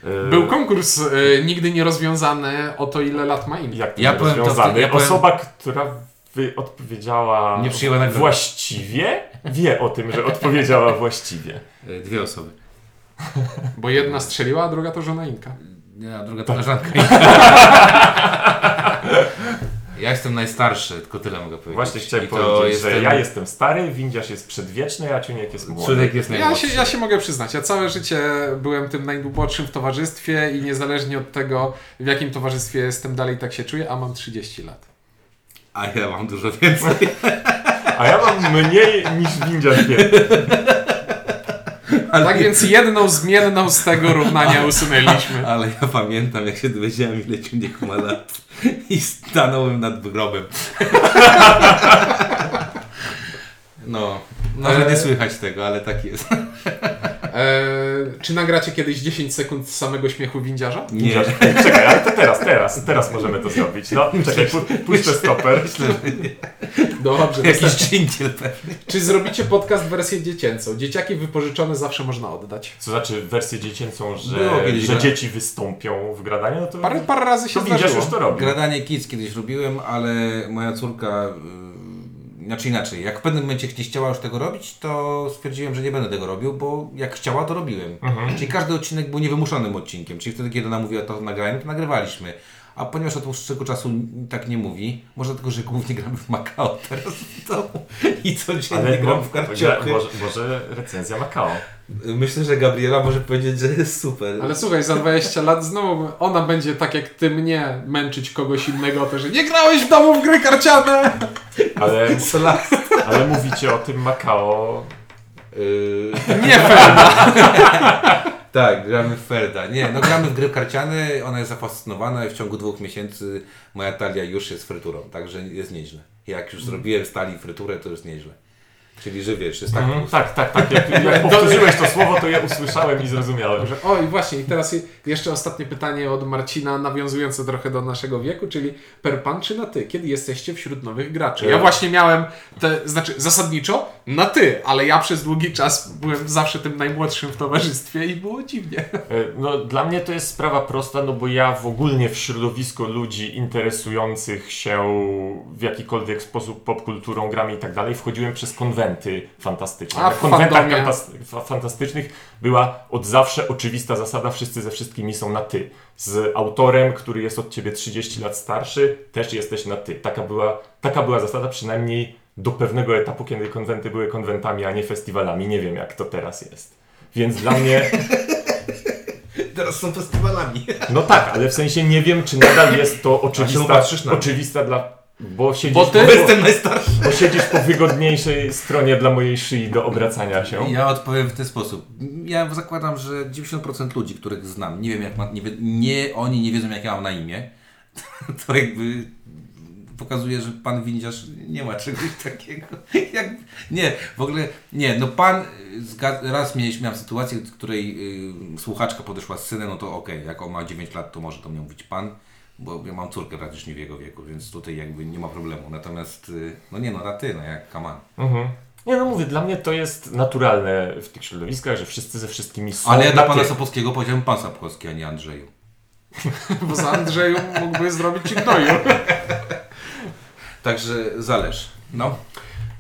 C: Yy,
B: Był konkurs e, nigdy nierozwiązany o to, ile lat ma Inka.
C: jak to
A: Ja
C: ja
A: powiem to
C: rozwiązany.
A: ja powiem-
C: Osoba, która odpowiedziała
A: Nie przyjęła nagrody.
C: właściwie, wie o tym, że odpowiedziała właściwie.
A: E, Dwie osoby.
B: Bo jedna strzeliła, a druga to żona Inka.
A: Nie, a druga koleżanka. ja jestem najstarszy, tylko tyle mogę powiedzieć.
C: Właśnie chciałem
A: I to
C: powiedzieć, że
A: jestem-
C: ja jestem stary, windziarz jest przedwieczny, a ciuniek jest młody.
A: Człowiek jest
B: Ja
A: najmłodszy.
B: się, ja się mogę przyznać, ja całe życie byłem tym najmłodszym w towarzystwie i niezależnie od tego, w jakim towarzystwie jestem, dalej tak się czuję, a mam 30 lat.
A: A ja mam dużo więcej.
C: A ja mam mniej niż windziarz wie.
B: Tak więc jedną zmienną z tego równania usunęliśmy.
A: Ale ja pamiętam, jak się dowiedziałem, ile ciągnik ma lat i stanąłem nad grobem. No, może nie słychać tego, ale tak jest.
B: Eee, czy nagracie kiedyś 10 sekund samego śmiechu windziarza?
A: Nie.
C: Czekaj, ale to teraz, teraz, teraz możemy to zrobić. No, czekaj, pu- puszczę stoper.
B: Dobrze.
A: jakiś dżingiel pewnie.
B: Czy zrobicie podcast wersję dziecięcą? Dzieciaki wypożyczone zawsze można oddać.
C: Co znaczy wersję dziecięcą, że, że
A: tak?
C: dzieci wystąpią w gradaniu? No to,
B: Parę, parę razy się
C: to
B: zdarzyło.
C: już to robi.
A: Gradanie kids kiedyś robiłem, ale moja córka... Znaczy inaczej, jak w pewnym momencie nie chciała już tego robić, to stwierdziłem, że nie będę tego robił, bo jak chciała, to robiłem. Czyli każdy odcinek był niewymuszonym odcinkiem, czyli wtedy, kiedy ona mówiła to nagrałem, to nagrywaliśmy. A ponieważ od dłuższego czasu tak nie mówi, może dlatego, że głównie gramy w Macao teraz w domu i codziennie
C: Ale
A: gram w karciochy.
C: może, może recenzja Macao.
A: Myślę, że Gabriela może powiedzieć, że jest super.
B: Ale słuchaj, za 20 lat znowu ona będzie tak jak ty mnie męczyć kogoś innego o to, że nie grałeś w domu w gry karciane!
C: Ale, ale mówicie o tym Macao.
A: Yy,
B: Nie pewna.
A: tak, gramy w Ferda. Nie, no gramy w gry karciane, ona jest zafascynowana i w ciągu dwóch miesięcy moja talia już jest fryturą, także jest nieźle. Jak już zrobiłem stali fryturę, to jest nieźle. Czyli, że wiesz, jest tak...
C: Mhm, tak, tak, tak. Jak, jak powtórzyłeś to słowo, to ja usłyszałem i zrozumiałem.
B: Dobrze. O i właśnie, i teraz je- jeszcze ostatnie pytanie od Marcina, nawiązujące trochę do naszego wieku, czyli per pan czy na ty? Kiedy jesteście wśród nowych graczy? Ja
C: E.
B: właśnie miałem, te, znaczy zasadniczo na ty, ale ja przez długi czas byłem zawsze tym najmłodszym w towarzystwie i było dziwnie.
C: E, No, dla mnie to jest sprawa prosta, no bo ja w ogólnie w środowisku ludzi interesujących się w jakikolwiek sposób popkulturą, grami i tak dalej, wchodziłem przez konwenty fantastyczne.
B: A
C: Na
B: w
C: konwentach fantastycznych była od zawsze oczywista zasada, wszyscy ze wszystkimi są na ty. Z autorem, który jest od ciebie 30 lat starszy, też jesteś na ty. Taka była, taka była zasada przynajmniej do pewnego etapu, kiedy konwenty były konwentami, a nie festiwalami. Nie wiem, jak to teraz jest. Więc dla mnie
A: Teraz są festiwalami.
C: no tak, ale w sensie nie wiem, czy nadal jest to oczywista, oczywista dla... Bo siedzisz,
B: Bo ty-
C: po,
A: Bo jestem najstarszy.
C: bo siedzisz po wygodniejszej stronie dla mojej szyi do obracania się.
A: Ja odpowiem w ten sposób. Ja zakładam, że 90% ludzi, których znam, nie wiem jak ma, nie, nie oni nie wiedzą jak ja mam na imię, to jakby pokazuje, że pan windziarz nie ma czegoś takiego. Jak, nie, w ogóle nie, no pan raz mieliśmy, miałem sytuację, w której y, słuchaczka podeszła z synem, no to okej, jak on ma 9 lat, to może to mnie mówić pan, bo ja mam córkę praktycznie w jego wieku, więc tutaj jakby nie ma problemu. Natomiast, y, no nie no, na ty, no jak kaman.
C: Mhm. Nie no mówię, dla mnie to jest naturalne w tych środowiskach, że wszyscy ze wszystkimi są
A: Ale ja dla pana. Sapowskiego powiedziałem pan Sapkowski, a nie Andrzeju.
B: Bo za Andrzeju mógłby zrobić ci gnoju.
A: Także zależy. No.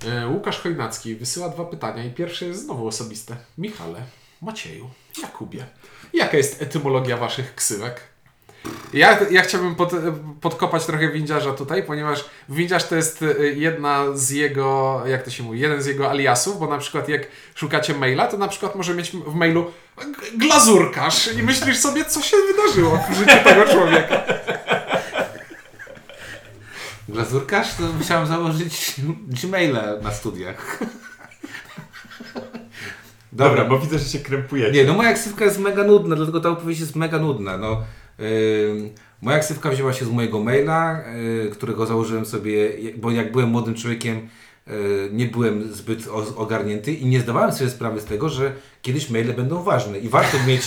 B: E, Łukasz Chojnacki wysyła dwa pytania i pierwsze jest znowu osobiste. Michale, Macieju, Jakubie, jaka jest etymologia waszych ksywek? Ja, ja chciałbym pod, podkopać trochę windziarza tutaj, ponieważ windziarz to jest y, jedna z jego, jak to się mówi, jeden z jego aliasów, bo na przykład jak szukacie maila, to na przykład może mieć w mailu glazurkarz i myślisz sobie, co się wydarzyło w życiu tego człowieka.
A: Glazurkarz to musiałem założyć Gmaila na studiach.
C: Dobra, bo widzę, że się krępujecie.
A: Nie, no moja ksywka jest mega nudna, dlatego ta opowieść jest mega nudna. No, moja ksywka wzięła się z mojego maila, y, którego założyłem sobie, bo jak byłem młodym człowiekiem, y, nie byłem zbyt ogarnięty i nie zdawałem sobie sprawy z tego, że kiedyś maile będą ważne i warto mieć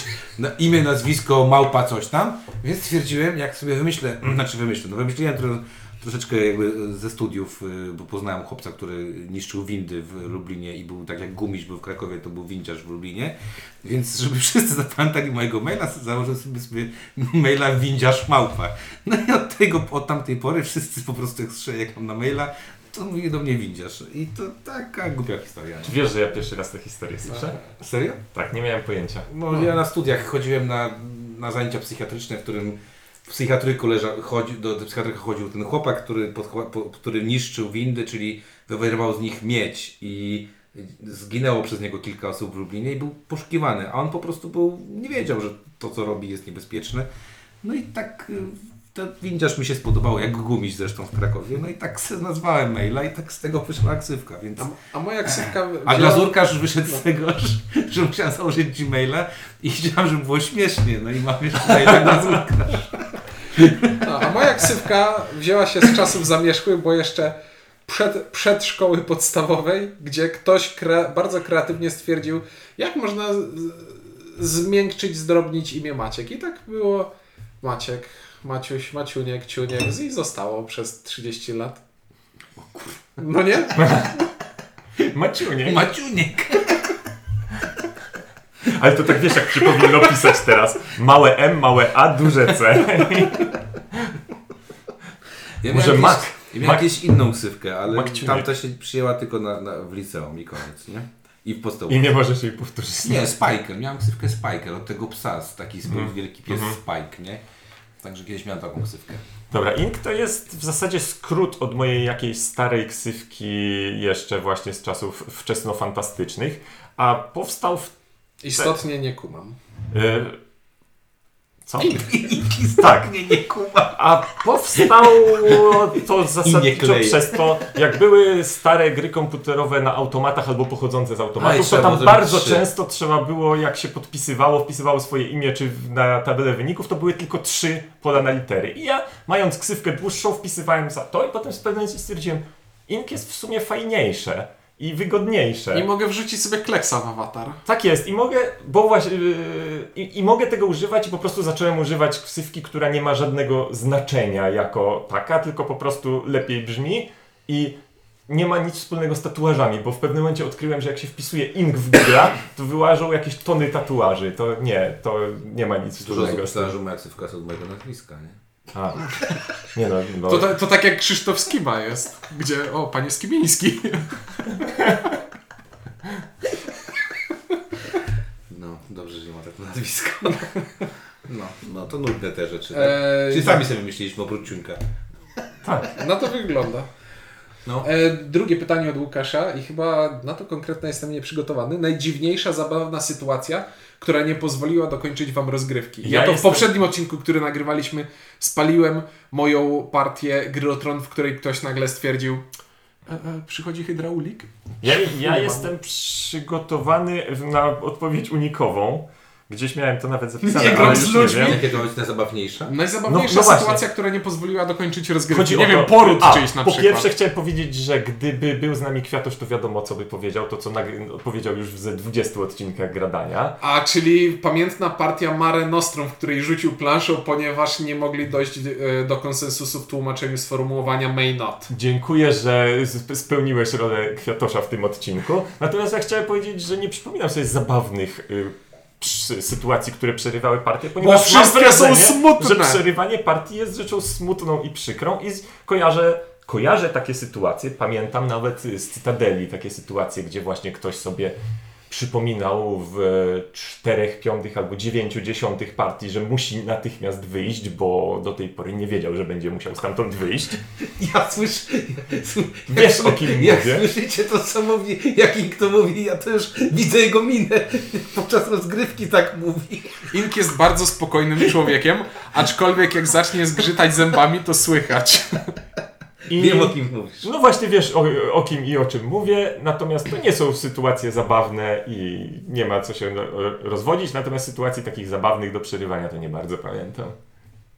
A: imię, nazwisko, małpa, coś tam, więc stwierdziłem, jak sobie wymyślę, znaczy wymyślę, no wymyśliłem troszeczkę jakby ze studiów, y, bo poznałem chłopca, który niszczył windy w Lublinie i był tak jak Gumiś był w Krakowie, to był windziarz w Lublinie, więc żeby wszyscy zapamiętali mojego maila, założyłem sobie, sobie maila windziarz małpa. No i od tego, od tamtej pory wszyscy po prostu jak jak mam na maila, to mówi do mnie windziarz. I to taka głupia historia.
C: Czy wiesz, że ja pierwszy raz tę historię słyszę?
A: Serio?
C: Tak, nie miałem pojęcia.
A: No, ja na studiach chodziłem na, na zajęcia psychiatryczne, w którym w psychiatryku leżał, chodzi, do, do psychiatryka chodził ten chłopak, który, pod, po, który niszczył windy, czyli wywoływał z nich miedź i zginęło przez niego kilka osób w Lublinie i był poszukiwany, a on po prostu był, nie wiedział, że to co robi jest niebezpieczne. No i tak y, to windziarz mi się spodobało, jak gumiś zresztą w Krakowie, no i tak nazwałem maila i tak z tego wyszła ksywka, więc...
B: A, a moja ksywka...
A: A
B: wzięła-
A: glazurkarz wyszedł z tego, że, że musiałem założyć Gmaila i chciałem, żeby było śmiesznie. No i mam jeszcze maila glazurkarz.
B: No, a moja ksywka wzięła się z czasów zamierzchłych, bo jeszcze przed, przed szkoły podstawowej, gdzie ktoś kre, bardzo kreatywnie stwierdził, jak można z, zmiękczyć, zdrobnić imię Maciek. I tak było Maciek, Maciuś, Maciuniek, Ciuniek i zostało przez 30 lat. No nie?
C: Maciunie.
A: Maciuniek.
C: Ale to tak wiesz, jak się powinno pisać teraz. Małe M, małe A, duże C.
A: Ja
C: Może
A: miałem
C: Mac.
A: jakieś- Ja miałem jakieś inną ksywkę, ale tamta się przyjęła tylko na, na, w liceum i koniec, nie? I w podstawówce.
C: I nie możesz jej powtórzyć.
A: Nie, Spiker. Miałem ksywkę Spiker od tego psa, z taki
C: Mhm.
A: wielki pies Spike, nie? Także kiedyś miałem taką ksywkę.
C: Dobra, Ink to jest w zasadzie skrót od mojej jakiejś starej ksywki jeszcze właśnie z czasów wczesnofantastycznych, a powstał w...
B: Istotnie nie kumam.
C: E, co?
A: Tak. Nie, nie kuma.
C: A powstało to zasadniczo przez to, jak były stare gry komputerowe na automatach albo pochodzące z
A: A, i
C: automatów, to
A: trzeba
C: tam bardzo
A: trzy.
C: często trzeba było, jak się podpisywało, wpisywało swoje imię czy na tabelę wyników, to były tylko trzy pola na litery. I ja, mając ksywkę dłuższą, wpisywałem za to i potem pewnym momencie stwierdziłem, ink jest w sumie fajniejsze i wygodniejsze.
B: I mogę wrzucić sobie kleksa w awatar.
C: Tak jest i mogę, bo właśnie, yy, i, i mogę tego używać i po prostu zacząłem używać ksywki, która nie ma żadnego znaczenia jako taka, tylko po prostu lepiej brzmi i nie ma nic wspólnego z tatuażami, bo w pewnym momencie odkryłem, że jak się wpisuje ink w Google, to wyłażą jakieś tony tatuaży. To nie, to nie ma nic
A: Dużo osób
C: wspólnego z tym.
A: myślała, że moja ksywka jest od mojego nazwiska, nie?
C: A. Nie no, no.
B: To, to, to tak jak Krzysztof Skiba jest, gdzie, o, panie Skibiński.
A: No, dobrze, że nie ma tak nazwiska. No, no to nudne te rzeczy. Tak?
B: Eee,
A: Czyli sami sobie myśleliśmy oprócz ciunka.
C: tak.
B: Na to wygląda.
A: No.
B: E, drugie pytanie od Łukasza i chyba na to konkretnie jestem nieprzygotowany. Najdziwniejsza, zabawna sytuacja, która nie pozwoliła dokończyć Wam rozgrywki. Ja,
C: Ja
B: to
C: jestem-
B: w poprzednim odcinku, który nagrywaliśmy, spaliłem moją partię Gry o Tron, w której ktoś nagle stwierdził e, e, przychodzi hydraulik?
C: Ja, ja jestem przygotowany na odpowiedź unikową. Gdzieś miałem to nawet zapisane,
B: Nie
C: ale
B: z
C: już nie
B: ludźmi.
C: wiem.
A: Jakie to być najzabawniejsze?
B: Najzabawniejsza
C: No- no właśnie.
B: sytuacja, która nie pozwoliła dokończyć rozgrywki.
C: Chodzi
B: nie
C: o
B: wiem,
C: to,
B: poród
C: a,
B: czyjś na
C: po
B: przykład.
C: pierwsze chciałem powiedzieć, że gdyby był z nami Kwiatosz, to wiadomo co by powiedział, to co nagry- powiedział już ze 20 odcinkach Gradania.
B: A, czyli pamiętna partia Mare Nostrum, w której rzucił planszą, ponieważ nie mogli dojść e, do konsensusu w tłumaczeniu sformułowania may not.
C: Dziękuję, że sp- spełniłeś rolę Kwiatosza w tym odcinku. Natomiast ja chciałem powiedzieć, że nie przypominam sobie zabawnych y, sytuacji, które przerywały partię, ponieważ mam
B: wszystkie są smutne.
C: że przerywanie partii jest rzeczą smutną i przykrą i kojarzę, kojarzę takie sytuacje, pamiętam nawet z Cytadeli takie sytuacje, gdzie właśnie ktoś sobie przypominał w czterech, piątych albo dziewięciu, dziesiątych partii, że musi natychmiast wyjść, bo do tej pory nie wiedział, że będzie musiał stamtąd wyjść.
A: Ja słyszę.
C: Wiesz, o kim
A: Jak
C: mówię?
A: słyszycie to, co mówi, jak kto mówi, ja też widzę jego minę. Podczas rozgrywki tak mówi.
B: Ink jest bardzo spokojnym człowiekiem, aczkolwiek jak zacznie zgrzytać zębami, to słychać.
C: I...
A: Wiem o kim mówisz.
C: No właśnie wiesz o, o kim i o czym mówię, natomiast to nie są sytuacje zabawne i nie ma co się ro- rozwodzić, natomiast sytuacji takich zabawnych do przerywania to nie bardzo pamiętam.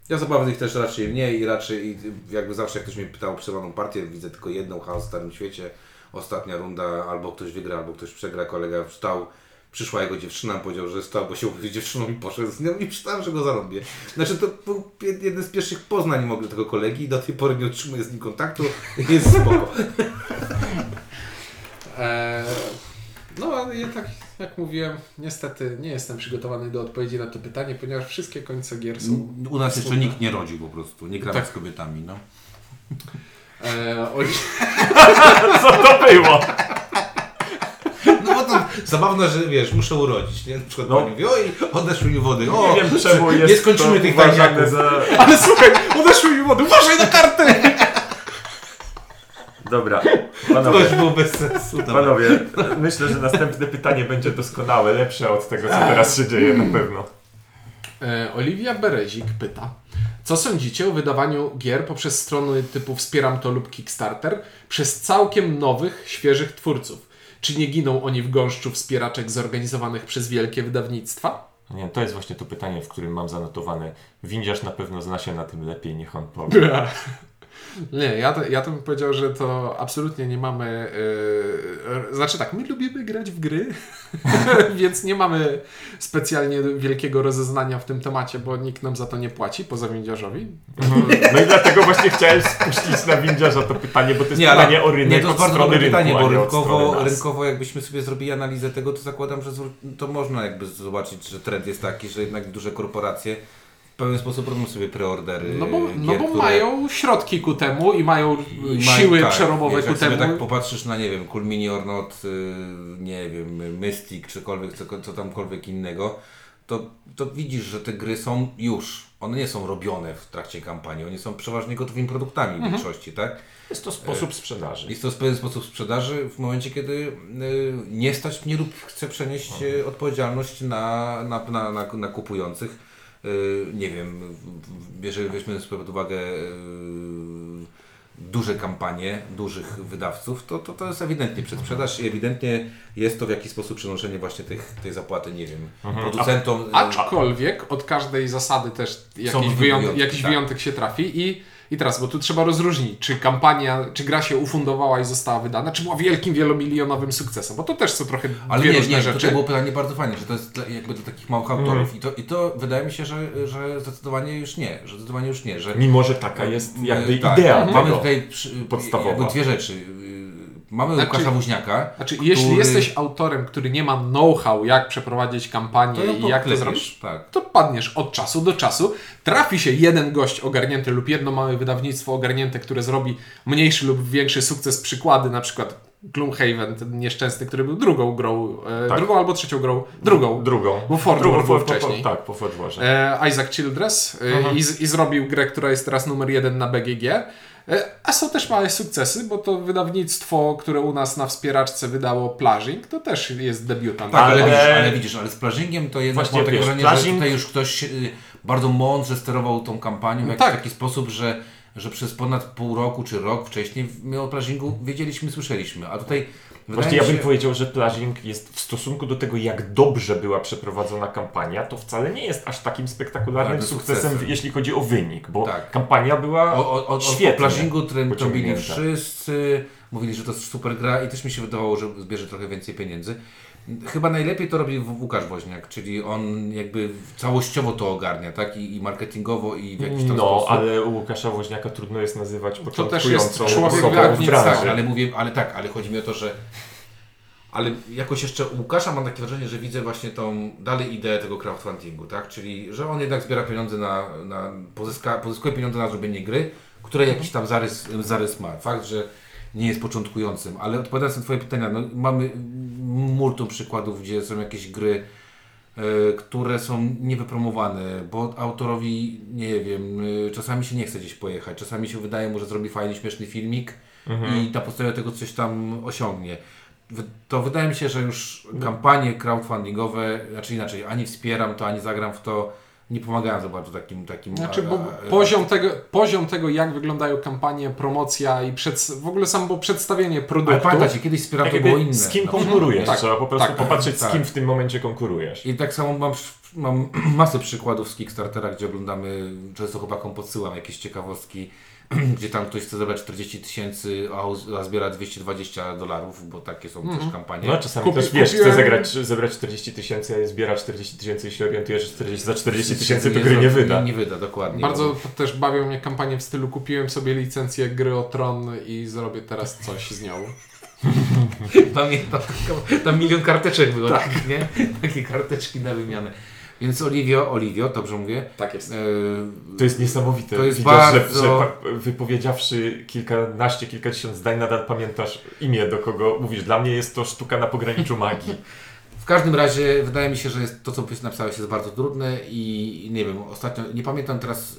A: Ja zabawnych też raczej mniej i raczej i jakby zawsze jak ktoś mnie pytał o przerywaną partię, widzę tylko jedną chaos w Starym Świecie. Ostatnia runda, albo ktoś wygra, albo ktoś przegra. Kolega wstał, przyszła jego dziewczyna, powiedział, że stał, bo się umówił z dziewczyną i poszedł z nią i myślałem, że go zarobię. Znaczy to był jeden z pierwszych poznań w ogóle tego kolegi i do tej pory nie utrzymuję z nim kontaktu. Jest spoko.
B: Eee, no, ale ja tak jak mówiłem, niestety nie jestem przygotowany do odpowiedzi na to pytanie, ponieważ wszystkie końce gier są.
A: U nas jeszcze nikt nie rodził po prostu. Nie gramy
B: Tak.
A: z kobietami, no.
B: Eee, Oli...
C: Co to było?
A: To zabawne, że wiesz, muszę urodzić, nie? Na przykład
C: No.
A: pani mówi, oj, odeszły mi wody, o,
C: Nie wiem czemu jest
A: nie skończymy
C: to
A: tych
C: uważane
A: fajniaków.
C: za...
B: Ale słuchaj, odeszły mi wody, uważaj na kartę!
C: Dobra,
A: To
C: panowie,
A: już było bez sensu. Dobra.
C: panowie, myślę, że następne pytanie będzie doskonałe, lepsze od tego, co teraz się dzieje na pewno.
B: E, Oliwia Berezik pyta, co sądzicie o wydawaniu gier poprzez strony typu Wspieram to lub Kickstarter przez całkiem nowych, świeżych twórców? Czy nie giną oni w gąszczu wspieraczek zorganizowanych przez wielkie wydawnictwa?
C: Nie, to jest właśnie to pytanie, w którym mam zanotowane. Windziarz na pewno zna się na tym lepiej, niech on powie.
B: Nie, ja to, ja to bym powiedział, że to absolutnie nie mamy. Yy, znaczy tak, my lubimy grać w gry, więc nie mamy specjalnie wielkiego rozeznania w tym temacie, bo nikt nam za to nie płaci, poza windziarzowi.
C: No i dlatego właśnie chciałem spuścić na windziarza to pytanie, bo to jest
A: Nie, ale
C: pytanie o rynek
A: nie, to jest bardzo dobre
C: rynku,
A: pytanie, bo rynkowo, rynkowo jakbyśmy sobie zrobili analizę tego, to zakładam, że to można jakby zobaczyć, że trend jest taki, że jednak duże korporacje pewien sposób robią sobie preordery
B: No bo, no
A: gier,
B: bo
A: które-
B: mają środki ku temu i mają
A: i mają-
B: siły
A: tak,
B: przerobowe
A: wiesz,
B: ku
A: jak
B: temu.
A: tak popatrzysz na, nie wiem, Cool Mini or Not, y, nie wiem, Mystic, czykolwiek, co, co tamkolwiek innego, to, to widzisz, że te gry są już, one nie są robione w trakcie kampanii, one są przeważnie gotowymi produktami
B: Mhm.
A: w większości, tak?
C: Jest to sposób sprzedaży.
A: Jest to w pewien sposób sprzedaży w momencie, kiedy y, nie stać mnie lub chcę przenieść y, odpowiedzialność na, na, na, na, na kupujących. Y, Nie wiem, jeżeli weźmiemy sobie pod uwagę y, duże kampanie dużych wydawców, to, to, to jest ewidentnie przedsprzedaż i ewidentnie jest to w jakiś sposób przenoszenie właśnie tych, tej zapłaty, nie wiem, producentom. y,
B: Aczkolwiek od każdej zasady też jakiś,
A: wyjątki,
B: wyjątek, jakiś
A: tak.
B: wyjątek się trafi i, i teraz, bo tu trzeba rozróżnić, czy kampania, czy gra się ufundowała i została wydana, czy była wielkim, wielomilionowym sukcesem, bo to też są trochę
A: Ale
B: dwie
A: nie,
B: różne
A: nie,
B: rzeczy.
A: to było pytanie bardzo fajne, że to jest dla, jakby do takich małych autorów I, to, i to wydaje mi się, że, że zdecydowanie już nie, że zdecydowanie już nie, że
C: Mimo, że taka jest jakby
A: tak,
C: idea
A: Mamy
C: tego.
A: tutaj przy,
C: podstawowa.
A: jakby dwie rzeczy. Mamy
B: Znaczy-
A: Łukasza Woźniaka,
B: Znaczy, jeśli
A: który-
B: jesteś autorem, który nie ma know-how, jak przeprowadzić kampanię i jak to zrobić,
A: Tak.
B: to padniesz od czasu do czasu. Trafi się jeden gość ogarnięty lub jedno małe wydawnictwo ogarnięte, które zrobi mniejszy lub większy sukces. Przykłady, na przykład Gloomhaven, ten nieszczęsny, który był drugą grą, e,
C: Tak.
B: drugą albo trzecią grą, drugą.
C: Drugą.
B: Bo Forge
C: Drugą
B: War był
C: po- po-
B: wcześniej.
C: Tak, po Warze.
B: E, Isaac Childress e, i, z- i zrobił grę, która jest teraz numer jeden na BGG. E, A są też małe sukcesy, bo to wydawnictwo, które u nas na wspieraczce wydało Plażing, to też jest debiutant.
A: Tak, ale, widzisz, ale widzisz, ale z plażingiem to jednak
C: Właśnie,
A: mam takie wrażenie, że
C: plażing-
A: tutaj już ktoś y, bardzo mądrze sterował tą kampanią w jakiś
B: tak.
A: taki sposób, że, że przez ponad pół roku czy rok wcześniej my o plażingu wiedzieliśmy, słyszeliśmy, a tutaj
C: Właśnie ja bym
A: się,
C: powiedział, że Plażing jest w stosunku do tego, jak dobrze była przeprowadzona kampania, to wcale nie jest aż takim spektakularnym
A: Tak,
C: sukcesem,
A: sukcesem.
C: jeśli chodzi o wynik, bo
A: Tak.
C: kampania była
A: O, o, o, o
C: świetnie
A: plażingu trend robili
C: pociągnięta.
A: wszyscy, mówili, że to jest super gra i też mi się wydawało, że zbierze trochę więcej pieniędzy. Chyba najlepiej to robi Łukasz Woźniak, czyli on jakby całościowo to ogarnia, tak? I, i marketingowo, i w jakiś tam
C: No,
A: sposób.
C: ale u Łukasza Woźniaka trudno jest nazywać
B: też jest
C: początkującą osobą w branży.
A: Tak, ale mówię, ale tak, ale chodzi mi o to, że ale jakoś jeszcze u Łukasza mam takie wrażenie, że widzę właśnie tą dalej ideę tego crowdfundingu, tak? Czyli, że on jednak zbiera pieniądze na, na pozyska, pozyskuje pieniądze na zrobienie gry, które jakiś tam zarys, zarys ma. Fakt, że nie jest początkującym. Ale odpowiadając na Twoje pytania, no, mamy multum przykładów, gdzie są jakieś gry, e, które są niewypromowane, bo autorowi, nie wiem, e, czasami się nie chce gdzieś pojechać, czasami się wydaje mu, że zrobi fajny, śmieszny filmik i na podstawie tego coś tam osiągnie. To wydaje mi się, że już kampanie crowdfundingowe, znaczy inaczej, ani wspieram to, ani zagram w to, nie pomagają za bardzo takim... takim
B: Znaczy, bo
A: a-
B: poziom tego, poziom tego, jak wyglądają kampanie, promocja i przed, w ogóle samo przedstawienie
A: Ale
B: produktu.
A: pamiętacie, kiedyś wspieram
C: Tak
A: to było
C: jakby
A: inne.
C: z kim
A: przykład.
C: konkurujesz,
B: Tak,
C: trzeba po prostu
B: tak,
C: popatrzeć z
A: tak.
C: kim w tym momencie konkurujesz.
A: I tak samo mam, mam masę przykładów z Kickstartera, gdzie oglądamy, często chłopakom podsyłam jakieś ciekawostki, gdzie tam ktoś chce zebrać 40 tysięcy, a, zbiera 220 dolarów, bo takie są też kampanie.
C: No czasami
B: Kupi-
C: też wiesz,
B: kupiłem-
C: chce zegrać, zebrać 40 tysięcy, a zbiera 40 tysięcy i się orientujesz, że 40, za 40 tysięcy to
A: Nie
C: gry nie wyda.
A: Nie, nie wyda, dokładnie.
B: Bardzo też bawią mnie kampanie w stylu kupiłem sobie licencję gry o Tron i zrobię teraz coś z nią.
A: Pamiętam, tam milion karteczek było, takich, nie? Takie karteczki na wymianę. Więc Oliwio, Oliwio, dobrze mówię?
B: Tak jest.
A: E,
C: To jest niesamowite.
A: To jest
C: Widać,
A: bardzo-
C: że, że wypowiedziawszy kilkanaście, kilkadziesiąt zdań, nadal pamiętasz imię, do kogo mówisz. Dla mnie jest to sztuka na pograniczu magii.
A: W każdym razie wydaje mi się, że jest, to, co napisałeś, jest bardzo trudne i nie wiem, ostatnio, nie pamiętam teraz,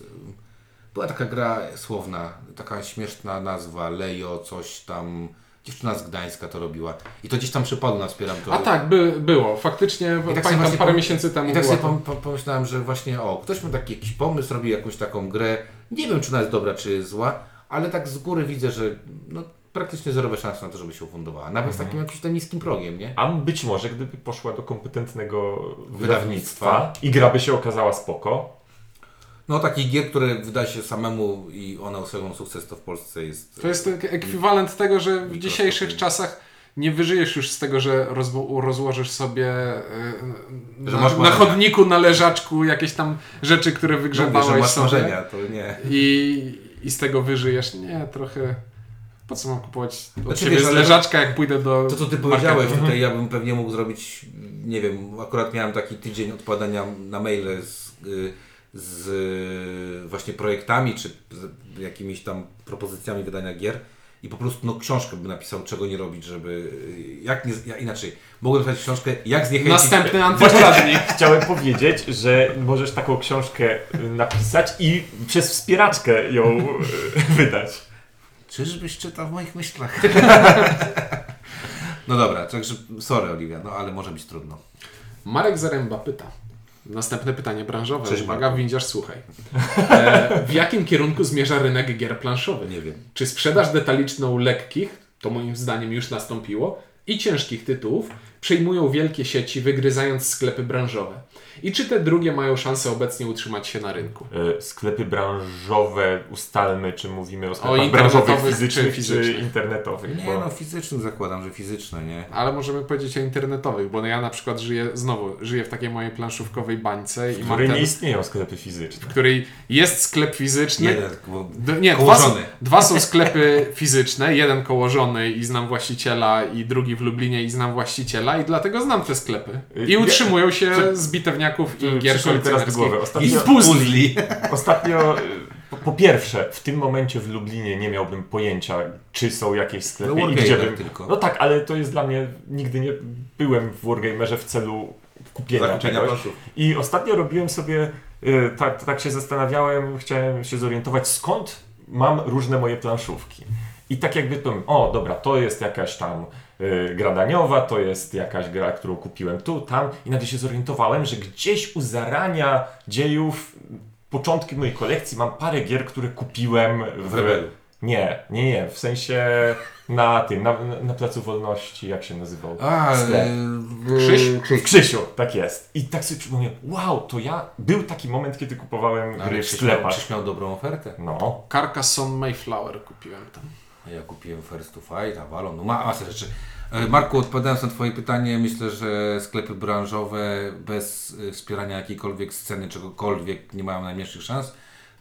A: była taka gra słowna, taka śmieszna nazwa, Lejo, coś tam, dziewczyna z Gdańska to robiła i to gdzieś tam przypadło na Wspieram to.
B: A tak, by, było. Faktycznie
A: I tak sobie
B: pamiętam parę
A: pom-
B: miesięcy temu
A: I tak sobie pom, pom, pomyślałem, że właśnie o, ktoś ma taki jakiś pomysł, robi jakąś taką grę, nie wiem czy ona jest dobra, czy jest zła, ale tak z góry widzę, że no, praktycznie zerowe szanse na to, żeby się ufundowała. Nawet z takim jakimś tam niskim progiem, nie?
C: A być może, gdyby poszła do kompetentnego
A: Wydawnictwa.
C: wydawnictwa i gra by się okazała spoko,
A: No takich gier, które wyda się samemu i one osiągną sukces, to w Polsce jest...
B: To jest tak ekwiwalent tego, że w dzisiejszych czasach nie wyżyjesz już z tego, że rozłożysz sobie
A: Że
B: na,
A: masz
B: na
A: marzenia.
B: chodniku, na leżaczku jakieś tam rzeczy, które
A: Mówię, że
B: wygrzebałeś
A: masz
B: sobie
A: marzenia, to nie.
B: i, i z tego wyżyjesz. Nie, trochę... Po co mam kupować od
A: Znaczy, wiesz,
B: z leżaczka, jak pójdę do
A: To co ty
B: marketu?
A: powiedziałeś tutaj, ja bym pewnie mógł zrobić, nie wiem, akurat miałem taki tydzień odpadania na maile z, y, z y, właśnie projektami, czy z jakimiś tam propozycjami wydania gier i po prostu no, książkę bym napisał, czego nie robić, żeby, y, jak nie, ja, inaczej, mogłem napisać książkę, jak zniechęcić...
B: Następny antyporadnik.
C: Chciałem powiedzieć, że możesz taką książkę y, napisać i przez wspieraczkę ją wydać.
A: Czyżbyś czytał w moich myślach? no dobra, także sorry Oliwia, no ale może być trudno.
B: Marek Zaręba pyta. Następne pytanie branżowe.
A: Cześć,
B: Uwaga,
A: Marku.
B: windziarz, słuchaj. E, w jakim kierunku zmierza rynek gier planszowych?
A: Nie wiem.
B: Czy sprzedaż detaliczną lekkich, to moim zdaniem już nastąpiło, i ciężkich tytułów przejmują wielkie sieci, wygryzając sklepy branżowe? I czy te drugie mają szansę obecnie utrzymać się na rynku?
C: Y, Sklepy branżowe ustalmy, czy mówimy o sklepach
B: internetowych
C: branżowych
B: czy
C: fizycznych, czy,
B: fizycznych.
C: internetowych.
A: Nie
C: bo...
A: no, fizyczny zakładam, że fizyczne, nie?
B: Ale możemy powiedzieć o internetowych, bo ja na przykład żyję, znowu, żyję w takiej mojej planszówkowej bańce i
C: w
B: mam
C: której
B: ten,
C: nie istnieją sklepy fizyczne.
B: w której jest sklep fizyczny,
A: Jeden, bo
B: D- Nie, dwa są, dwa są sklepy fizyczne, jeden kołożony i znam właściciela i drugi w Lublinie i znam właściciela i dlatego znam te sklepy. I utrzymują się z bitewniaków i gier kolekcjonerskich. I puzli.
C: ostatnio y, po, po pierwsze, w tym momencie w Lublinie nie miałbym pojęcia, czy są jakieś sklepy
A: No,
C: i gdzie bym...
A: tylko.
C: No tak, ale to jest dla mnie... Nigdy nie byłem w Wargamerze w celu kupienia czegoś.
A: planszów.
C: I ostatnio robiłem sobie, y, tak, tak się zastanawiałem, chciałem się zorientować, skąd mam różne moje planszówki. I tak jakby powiem, o dobra, to jest jakaś tam y, gra daniowa, to jest jakaś gra, którą kupiłem tu, tam i nagle się zorientowałem, że gdzieś u zarania dziejów, początki mojej kolekcji mam parę gier, które kupiłem w...
A: W Rebelu.
C: Nie, nie, nie, w sensie na tym, na, na Placu Wolności, jak się nazywał?
A: A,
C: Sklep.
A: y,
B: Krzyś?
A: Krzyś.
C: Krzysiu, tak jest. I tak sobie przypomniałem, wow, to ja, był taki moment, kiedy kupowałem
A: Ale
C: gry w
A: Krzyś miał,
C: sklepach.
A: Krzyś miał dobrą ofertę.
C: No,
B: Carcassonne Mayflower kupiłem tam.
A: Ja kupiłem First to Fight, Avalon, no ma masę rzeczy. E, Marku, odpowiadając na Twoje pytanie, myślę, że sklepy branżowe bez y, wspierania jakiejkolwiek sceny, czegokolwiek nie mają najmniejszych szans.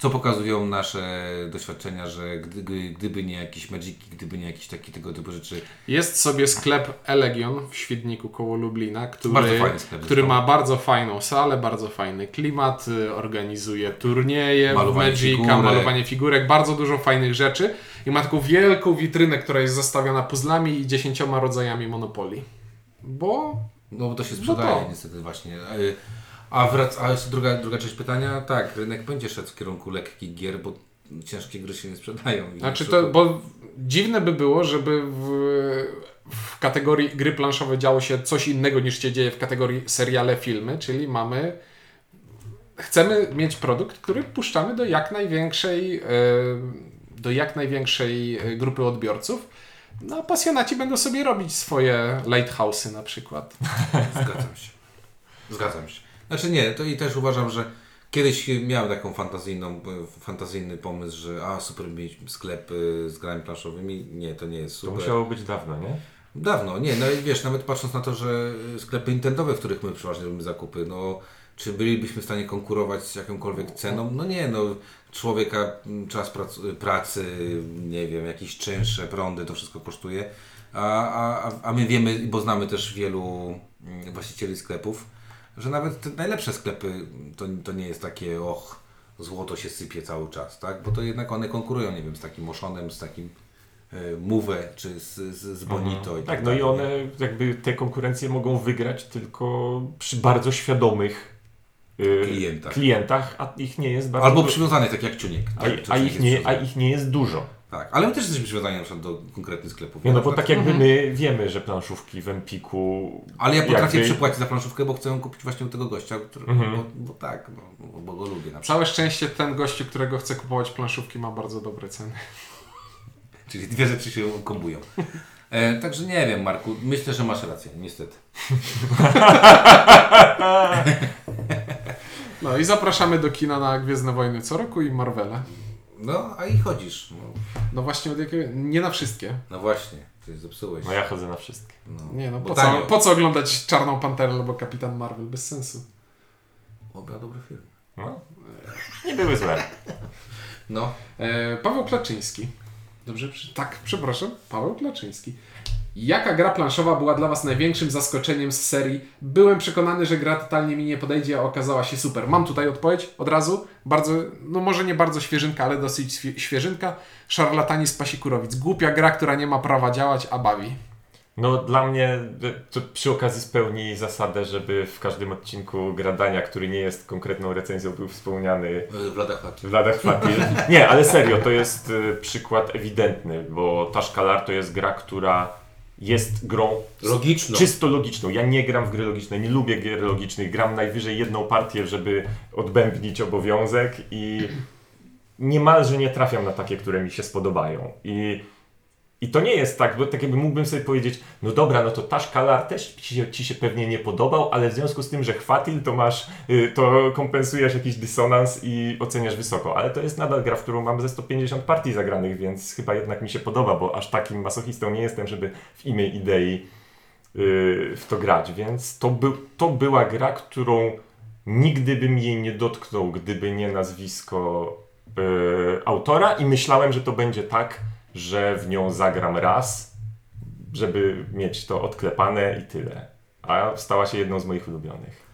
A: Co pokazują nasze doświadczenia, że gdy, gdy- gdyby nie jakieś magiki, gdyby nie jakieś takie tego typu rzeczy,
B: Jest sobie sklep Elegion w Świdniku koło Lublina, który, który ma bardzo fajną salę, bardzo fajny klimat, y, organizuje turnieje,
A: Malowanie
B: Magica,
A: figurek.
B: malowanie figurek, bardzo dużo fajnych rzeczy i ma taką wielką witrynę, która jest zastawiona puzzlami i dziesięcioma rodzajami Monopolii. Bo
A: no bo to się
B: No
A: sprzedaje
B: to.
A: niestety właśnie. A, wrac, a jeszcze druga, druga część pytania, tak, rynek będzie szedł w kierunku lekkich gier, bo ciężkie gry się nie sprzedają.
B: Znaczy
A: na
B: to, bo dziwne by było, żeby w, w kategorii gry planszowe działo się coś innego niż się dzieje w kategorii seriale, filmy, czyli mamy chcemy mieć produkt, który puszczamy do jak największej e, do jak największej e, grupy odbiorców. No, a pasjonaci będą sobie robić swoje lighthouse'y na przykład.
A: Zgadzam się. Zgadzam się. Znaczy nie, to i też uważam, że kiedyś miałem taką fantazyjną, fantazyjny pomysł, że a super mieć sklep z grami planszowymi. Nie, to nie jest
C: To
A: super.
C: musiało być dawno, nie?
A: Dawno, nie, no i wiesz, nawet patrząc na to, że sklepy intentowe, w których my przeważnie robimy zakupy, no czy bylibyśmy w stanie konkurować z jakąkolwiek ceną? No nie, no człowieka, m, czas prac, pracy, nie wiem, jakieś czynsze, prądy, to wszystko kosztuje, a, a, a- a my wiemy, bo znamy też wielu mm, właścicieli sklepów, że nawet te najlepsze sklepy to, to nie jest takie, och, złoto się sypie cały czas, tak? Bo to jednak one konkurują, nie wiem, z takim Oszonem, z takim e, Move, czy z, z, z Bonito. i
C: Tak, no i one jakby te konkurencje mogą wygrać tylko przy bardzo świadomych y,
A: Klientach.
C: klientach, a ich nie jest bardzo
A: Albo przywiązanych, tak jak Ciuniek.
C: a,
A: tak?
C: a,
A: Ciuniek
C: ich nie, a ich nie jest dużo.
A: Tak, ale my też jesteśmy przywiązani na przykład do konkretnych sklepów.
C: Nie, no bo tak jakby my wiemy, że planszówki w Empiku...
A: Ale ja potrafię
C: jakby-
A: przypłacić za planszówkę, bo chcę ją kupić właśnie u tego gościa, który,
C: Mhm.
A: bo, bo tak, bo, bo go lubię na.
B: Całe szczęście ten gościu, którego chce kupować planszówki ma bardzo dobre ceny.
A: Czyli dwie rzeczy się kombują. E, także nie wiem, Marku, myślę, że masz rację, niestety.
B: No i zapraszamy do kina na Gwiezdne Wojny co roku i Marvela.
A: No, a i chodzisz. No,
B: No właśnie od jakiego... Nie na wszystkie.
A: no właśnie, ty zepsułeś.
C: No ja chodzę na wszystkie.
A: No,
B: Nie no,
A: bo
B: po co,
A: tanio.
B: po co oglądać Czarną Panterę albo Kapitan Marvel? Bez sensu.
A: Oba dobry film.
C: No. Nie były złe.
A: No,
B: E, Paweł Klaczyński. Dobrze? Przy- Tak, przepraszam. Paweł Klaczyński. Jaka gra planszowa była dla Was największym zaskoczeniem z serii? Byłem przekonany, że gra totalnie mi nie podejdzie, a okazała się super. Mam tutaj odpowiedź od razu. Bardzo, no może nie bardzo świeżynka, ale dosyć świe- świeżynka. Szarlatani z Pasikurowic. Głupia gra, która nie ma prawa działać, a bawi.
C: No dla mnie to przy okazji spełni zasadę, żeby w każdym odcinku gradania, który nie jest konkretną recenzją, był wspomniany
A: w ladach Faki.
C: Wladek Fatil. Nie, ale serio, to jest y, przykład ewidentny, bo Tashkalar to jest gra, która jest grą
A: Logiczną.
C: czysto logiczną. Ja nie gram w gry logiczne, nie lubię gier logicznych. Gram najwyżej jedną partię, żeby odbębnić obowiązek i niemalże nie trafiam na takie, które mi się spodobają. I, i to nie jest tak, bo tak jakby mógłbym sobie powiedzieć, no dobra, no to Tashkalar też ci się, ci się pewnie nie podobał, ale w związku z tym, że chwatil, to masz, y, to kompensujesz jakiś dysonans i oceniasz wysoko. Ale to jest nadal gra, w którą mam ze 150 partii zagranych, więc chyba jednak mi się podoba, bo aż takim masochistą nie jestem, żeby w imię idei y, w to grać, więc to, był, to była gra, którą nigdy bym jej nie dotknął, gdyby nie nazwisko y, autora i myślałem, że to będzie tak, że w nią zagram raz, żeby mieć to odklepane i tyle. A stała się jedną z moich ulubionych.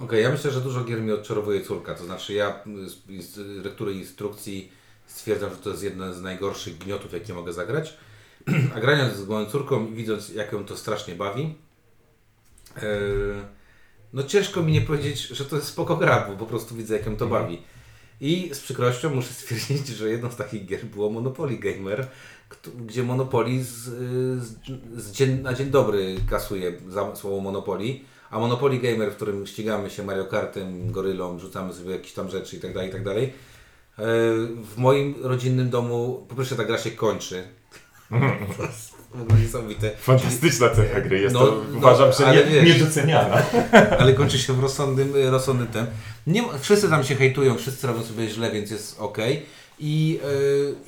A: Okej, ja myślę, że dużo gier mi odczarowuje córka. To znaczy ja z, z lektury instrukcji stwierdzam, że to jest jeden z najgorszych gniotów, jakie mogę zagrać. A grając z moją córką i widząc, jak ją to strasznie bawi, e, no ciężko mi nie powiedzieć, że to jest spoko gra, bo po prostu widzę, jak ją to bawi. I z przykrością muszę stwierdzić, że jedną z takich gier było Monopoly Gamer, gdzie Monopoly z, z, z dzień, na dzień dobry kasuje za słowo Monopoly, a Monopoly Gamer, w którym ścigamy się Mario Kartem, gorylą, rzucamy sobie jakieś tam rzeczy i tak dalej, tak e, W moim rodzinnym domu, po pierwsze ta gra się kończy. Ogóle niesamowite.
C: Fantastyczna cecha gry, jest
A: No,
C: to
A: no,
C: uważam, że nie,
A: wiesz-
C: niedoceniana.
A: ale kończy się w rozsądnym, rozsądnym tem. Nie, wszyscy tam się hejtują, wszyscy robią sobie źle, więc jest ok. I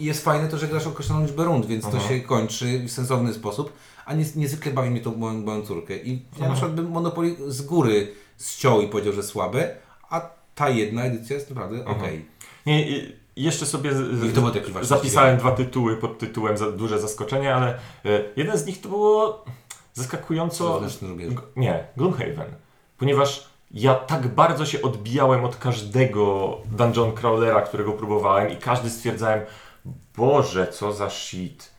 A: y, jest fajne to, że grasz określoną liczbę rund, więc to
C: Mhm.
A: się kończy w sensowny sposób, a nie, niezwykle bawi mnie to moją, moją córkę. I ja
C: Mhm.
A: na przykład bym Monopoly z góry ściął i powiedział, że słabe, a ta jedna edycja jest naprawdę ok.
C: Mhm. Nie, i jeszcze sobie z-
A: właśnie
C: zapisałem dwa tytuły pod tytułem za, Duże Zaskoczenie, ale e, jeden z nich to było zaskakująco... Nie, Gloomhaven. Ponieważ ja tak bardzo się odbijałem od każdego dungeon crawlera, którego próbowałem i każdy stwierdzałem, Boże, co za shit.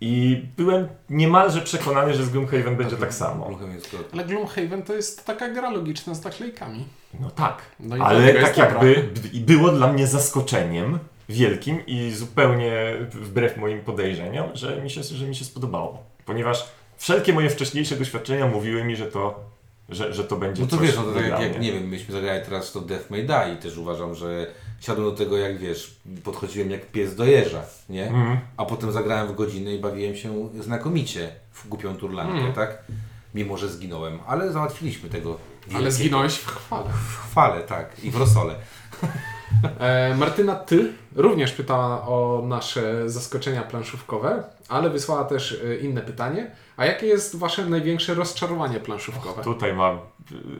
C: I byłem niemalże przekonany, że z Gloomhaven będzie tak samo.
A: Gloomhaven jest go-
B: Ale Gloomhaven to jest taka gra logiczna z naklejkami.
C: No tak,
B: No i
C: ale tak
B: dobra.
C: jakby i było dla mnie zaskoczeniem wielkim i zupełnie wbrew moim podejrzeniom, że mi się, że mi się spodobało. Ponieważ wszelkie moje wcześniejsze doświadczenia mówiły mi, że to, że, że to będzie
A: No to
C: coś
A: wiesz, no to tak jak, jak nie wiem, myśmy zagrali teraz to Death May Die i też uważam, że siadłem do tego jak wiesz, podchodziłem jak pies do jeża, nie?
C: Mhm.
A: A potem zagrałem w godzinę i bawiłem się znakomicie w głupią turlankę,
B: Mhm.
A: tak? Mimo, że zginąłem, ale załatwiliśmy tego.
B: Ale
A: wielkiego.
B: zginąłeś w chwale.
A: W chwale, tak. I w rosole.
B: E, Martyna, ty również pytała o nasze zaskoczenia planszówkowe, ale wysłała też e, inne pytanie. A jakie jest wasze największe rozczarowanie planszówkowe?
C: Tutaj mam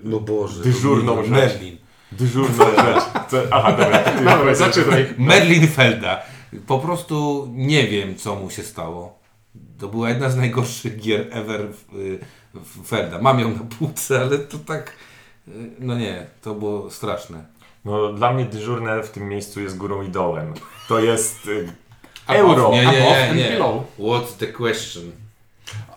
A: No Boże.
C: Dyżurną rzecz.
A: Merlin.
C: Dyżurną rzecz. Co, aha, dobra.
B: Dobra, zaczynaj.
A: Merlin Felda. Po prostu nie wiem, co mu się stało. To była jedna z najgorszych gier ever w, w Felda. Mam ją na półce, ale to tak... No nie, to było straszne.
C: No, dla mnie dyżurne w tym miejscu jest górą i dołem. To jest y,
B: Above,
C: euro.
A: Nie, nie,
B: Above
A: nie,
B: and
A: nie.
B: below.
A: What's the question?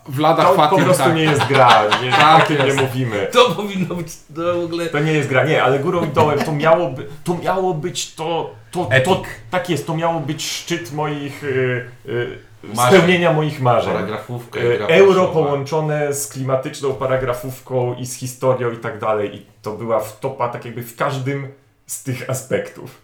B: Vlada
C: To po
B: Fatim,
C: prostu
B: tak.
C: nie jest gra. Nie,
B: Tak
C: o tym nie mówimy.
A: To powinno być to w ogóle...
C: To nie jest gra, nie, ale górą i dołem to miało, by, to miało być to, to, to,
A: Epic.
C: tak jest, to miało być szczyt moich, y, y,
A: Marzeń.
C: spełnienia moich marzeń.
A: Paragrafówka i
C: Y,
A: gra
C: Euro
A: planszowa.
C: połączone z klimatyczną paragrafówką i z historią i tak dalej i to była wtopa tak jakby w każdym z tych aspektów.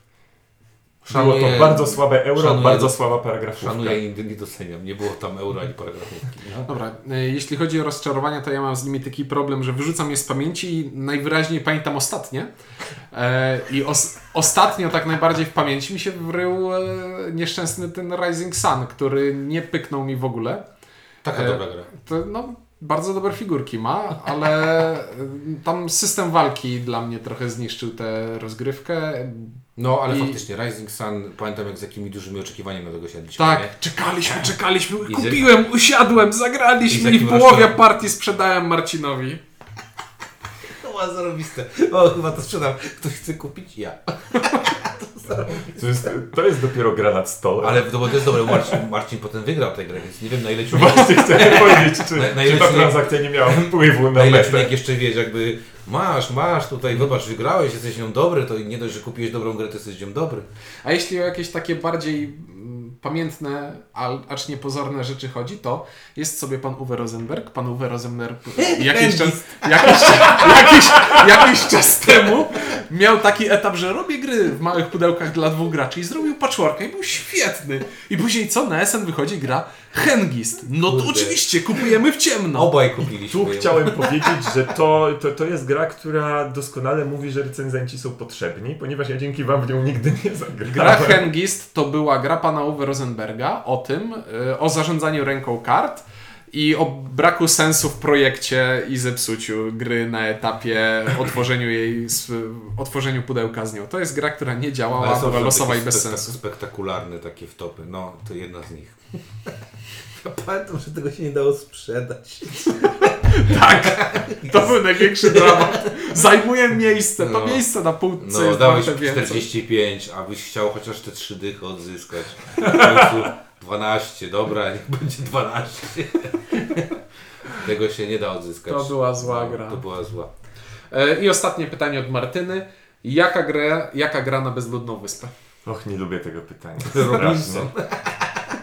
C: Było
A: Szanuję-
C: to bardzo słabe euro,
A: szanuję-
C: bardzo słaba paragrafówka.
A: Szanuję i nie doceniam. Nie było tam euro ani paragrafówki. No.
B: Dobra, e, jeśli chodzi o rozczarowania, to ja mam z nimi taki problem, że wyrzucam je z pamięci i najwyraźniej pamiętam ostatnie. E, I os ostatnio tak najbardziej w pamięci mi się wrył e, nieszczęsny ten Rising Sun, który nie pyknął mi w ogóle.
A: Taka
B: E,
A: dobra gra.
B: To, no, bardzo dobre figurki ma, ale tam system walki dla mnie trochę zniszczył tę rozgrywkę.
A: No, ale
B: I-
A: faktycznie Rising Sun, pamiętam jak z jakimi dużymi oczekiwaniami na tego siadliśmy.
B: Tak,
A: nie?
B: czekaliśmy, czekaliśmy,
A: I z-
B: kupiłem, usiadłem,
A: i z
B: zagraliśmy i,
A: jakim
B: w połowie partii sprzedałem Marcinowi.
A: To ma zarobiste. O, chyba to sprzedam. Ktoś chce kupić? Ja.
C: To jest, to jest dopiero gra nad stołem.
A: Ale to, jest dobre, Marcin, Marcin potem wygrał tę grę, więc nie wiem na ile ci
C: Właśnie chcę powiedzieć, czy,
A: Na-
C: czy ta transakcja nie miała wpływu na
A: Najlepiej
C: metę.
A: jak jeszcze wiesz, jakby masz, masz tutaj, wybacz, wygrałeś, jesteś nią dobry, to nie dość, że kupiłeś dobrą grę, to jesteś nią dobry.
B: A jeśli o jakieś takie bardziej mm, pamiętne, al- acz niepozorne rzeczy chodzi, to jest sobie pan Uwe Rosenberg. Pan Uwe Rosenberg jakiś czas, jakiś, jakiś, jakiś czas temu miał taki etap, że robię gry w małych pudełkach dla dwóch graczy i zrobił patchworka i był świetny. I później co? Na SN wychodzi gra Hengist. No to
A: Kurde.
B: oczywiście, kupujemy w ciemno.
A: Obaj kupiliśmy.
C: Tu chciałem powiedzieć, że to, to, to jest gra, która doskonale mówi, że recenzenci są potrzebni, ponieważ ja dzięki wam w nią nigdy nie zagrałem.
B: Gra Hengist to była gra pana Uwe Rosenberga o tym, y, o zarządzaniu ręką kart i o braku sensu w projekcie i zepsuciu gry na etapie otworzeniu jej, otworzeniu pudełka z nią. To jest gra, która nie działała, była losowa i
A: takie
B: bez sensu.
A: Spektakularne takie wtopy. No, to jedna z nich. Ja pamiętam, że tego się nie dało sprzedać.
B: Tak, to był największy dramat. Zajmuje miejsce, to
A: No.
B: miejsce na półce
A: No,
B: jest
A: dałeś
B: warte więcej.
A: 45, a byś chciał chociaż te trzy dychy odzyskać. W końcu 12, dobra, niech będzie 12. Tego się nie da odzyskać.
B: To była zła
A: No,
B: gra.
A: To była zła.
B: E, I ostatnie pytanie od Martyny. Jaka gra, jaka gra na bezludną wyspę?
C: Och, nie lubię tego pytania.
A: Robinson.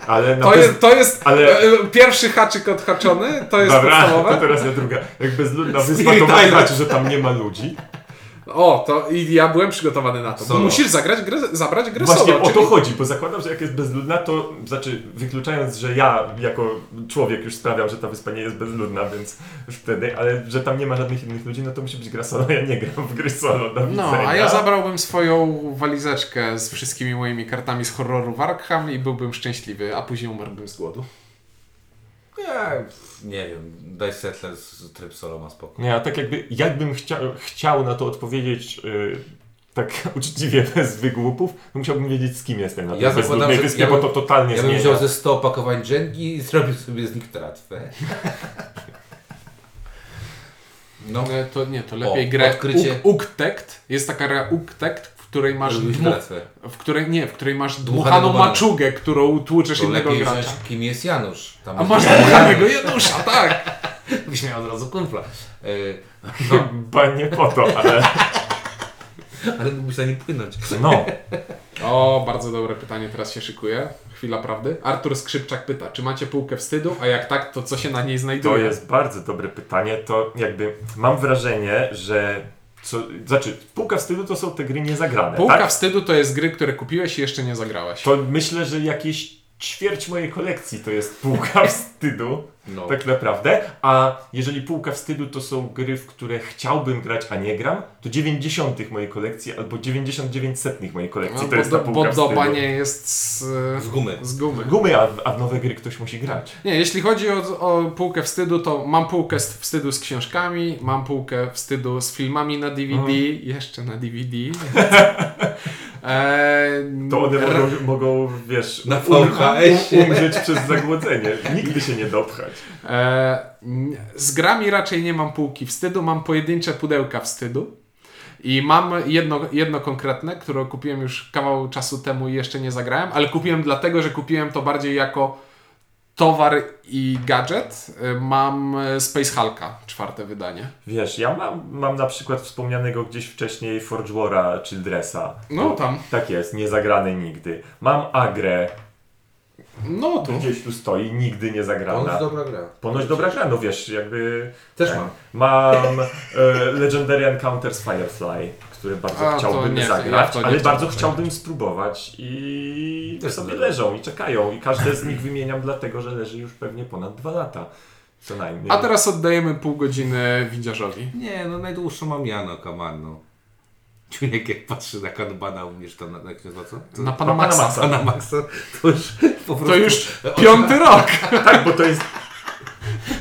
C: Ale
B: To jest, to jest
C: ale-
B: e, pierwszy haczyk odhaczony, to jest
C: Dobra, to
B: podstawowe.
C: teraz ja druga. Jak bezludna wyspa, to znaczy, że tam nie ma ludzi.
B: O, to i ja byłem przygotowany na to. Bo musisz zagrać grę, zabrać grę
C: Właśnie
B: solo.
C: o to
B: czyli-
C: chodzi, bo zakładam, że jak jest bezludna, to znaczy wykluczając, że ja jako człowiek już sprawiam, że ta wyspa nie jest bezludna, więc wtedy, ale że tam nie ma żadnych innych ludzi, no to musi być gra solo. Ja nie gram w gry solo do
B: No,
C: widzenia.
B: a ja zabrałbym swoją walizeczkę z wszystkimi moimi kartami z horroru w Arkham i byłbym szczęśliwy, a później umarłbym z głodu.
A: Ja, nie wiem, daj Settlers tryb solo ma spokój.
C: Nie, a tak jakby, jakbym chciał, chciał na to odpowiedzieć y, tak uczciwie bez wygłupów, to musiałbym wiedzieć z kim jestem na tej
A: Ja
C: bezludnej wyspie,
A: ja
C: bo
A: bym-
C: to totalnie
A: Ja bym
C: zmienia.
A: wziął ze 100 opakowań dżęgi i zrobił sobie z nich tratwę. No,
B: To nie, to lepiej
A: O,
B: grę
A: odkrycie.
B: Uk- Uktekt. Jest taka gra Uktekt, której masz w której nie, w której masz dmuchaną maczugę, którą tłuczesz
A: To
B: innego gracza.
A: wziąć, kim jest Janusz. Tam
B: A masz dmuchanego Janusza, tak.
A: Byś miał od razu kumpla. E,
C: Chyba nie po to, ale
A: ale mógłbyś na nim płynąć.
C: no.
B: O, bardzo dobre pytanie, teraz się szykuje. Chwila prawdy. Artur Skrzypczak pyta, czy macie półkę wstydu, a jak tak, to co się na niej znajduje?
C: To jest bardzo dobre pytanie. To jakby mam wrażenie, że. Co, znaczy, półka wstydu to są te gry niezagrane.
B: Półka
C: tak?
B: wstydu to jest gry, które kupiłeś i jeszcze nie zagrałeś.
C: To myślę, że jakieś ćwierć mojej kolekcji to jest półka wstydu.
A: No.
C: Tak naprawdę. A jeżeli półka wstydu to są gry, w które chciałbym grać, a nie gram, to 90 mojej kolekcji albo 99 setnych mojej kolekcji
B: No,
C: to jest ta
B: bo,
C: półka
B: bo doba
C: wstydu.
B: nie jest z,
A: Z gumy.
B: z gumy.
C: Gumy, a, a w nowe gry ktoś musi grać.
B: Nie, jeśli chodzi o, o półkę wstydu, to mam półkę wstydu z książkami, mam półkę wstydu z filmami na DVD,
C: Mhm.
B: jeszcze na DVD. Eee,
C: To one
B: r-
C: mogą, mogą wiesz,
A: Na
C: um, umrzeć przez zagłodzenie. Nigdy się nie dopchać.
B: E, z grami raczej nie mam półki wstydu, mam pojedyncze pudełka wstydu. I mam jedno, jedno konkretne, które kupiłem już kawał czasu temu i jeszcze nie zagrałem, ale kupiłem dlatego, że kupiłem to bardziej jako towar i gadżet. E, Mam e, Space Hulka, czwarte wydanie.
C: Wiesz, ja mam, mam na przykład wspomnianego gdzieś wcześniej Forge Wara Childressa.
B: No
C: To-
B: tam.
C: Tak jest, niezagrany nigdy. Mam Agrę,
B: No tu.
C: gdzieś tu stoi, nigdy nie zagrana.
A: Ponoć dobra gra.
C: Ponoć dobra gra, no wiesz, jakby...
A: Też
C: ten.
A: mam.
C: Mam e, Legendary Encounters Firefly, który bardzo
B: A,
C: chciałbym
B: nie, ja
C: zagrać,
B: nie
C: ale bardzo chciałbym spróbować i
A: Też
C: sobie
A: dobra.
C: leżą i czekają i każde z nich wymieniam dlatego, że leży już pewnie ponad dwa lata. Co najmniej.
B: A teraz oddajemy pół godziny widziarzowi.
A: Nie, no najdłuższą mam Jano Kamanno. Człowiek jak patrzy na kanbana, umiesz tam, na, jak się nazywa co? To,
B: Na pana
C: Na pana
B: Maxa.
A: Pana Maxa, to już po prostu...
B: To już piąty rok.
C: Tak, bo to jest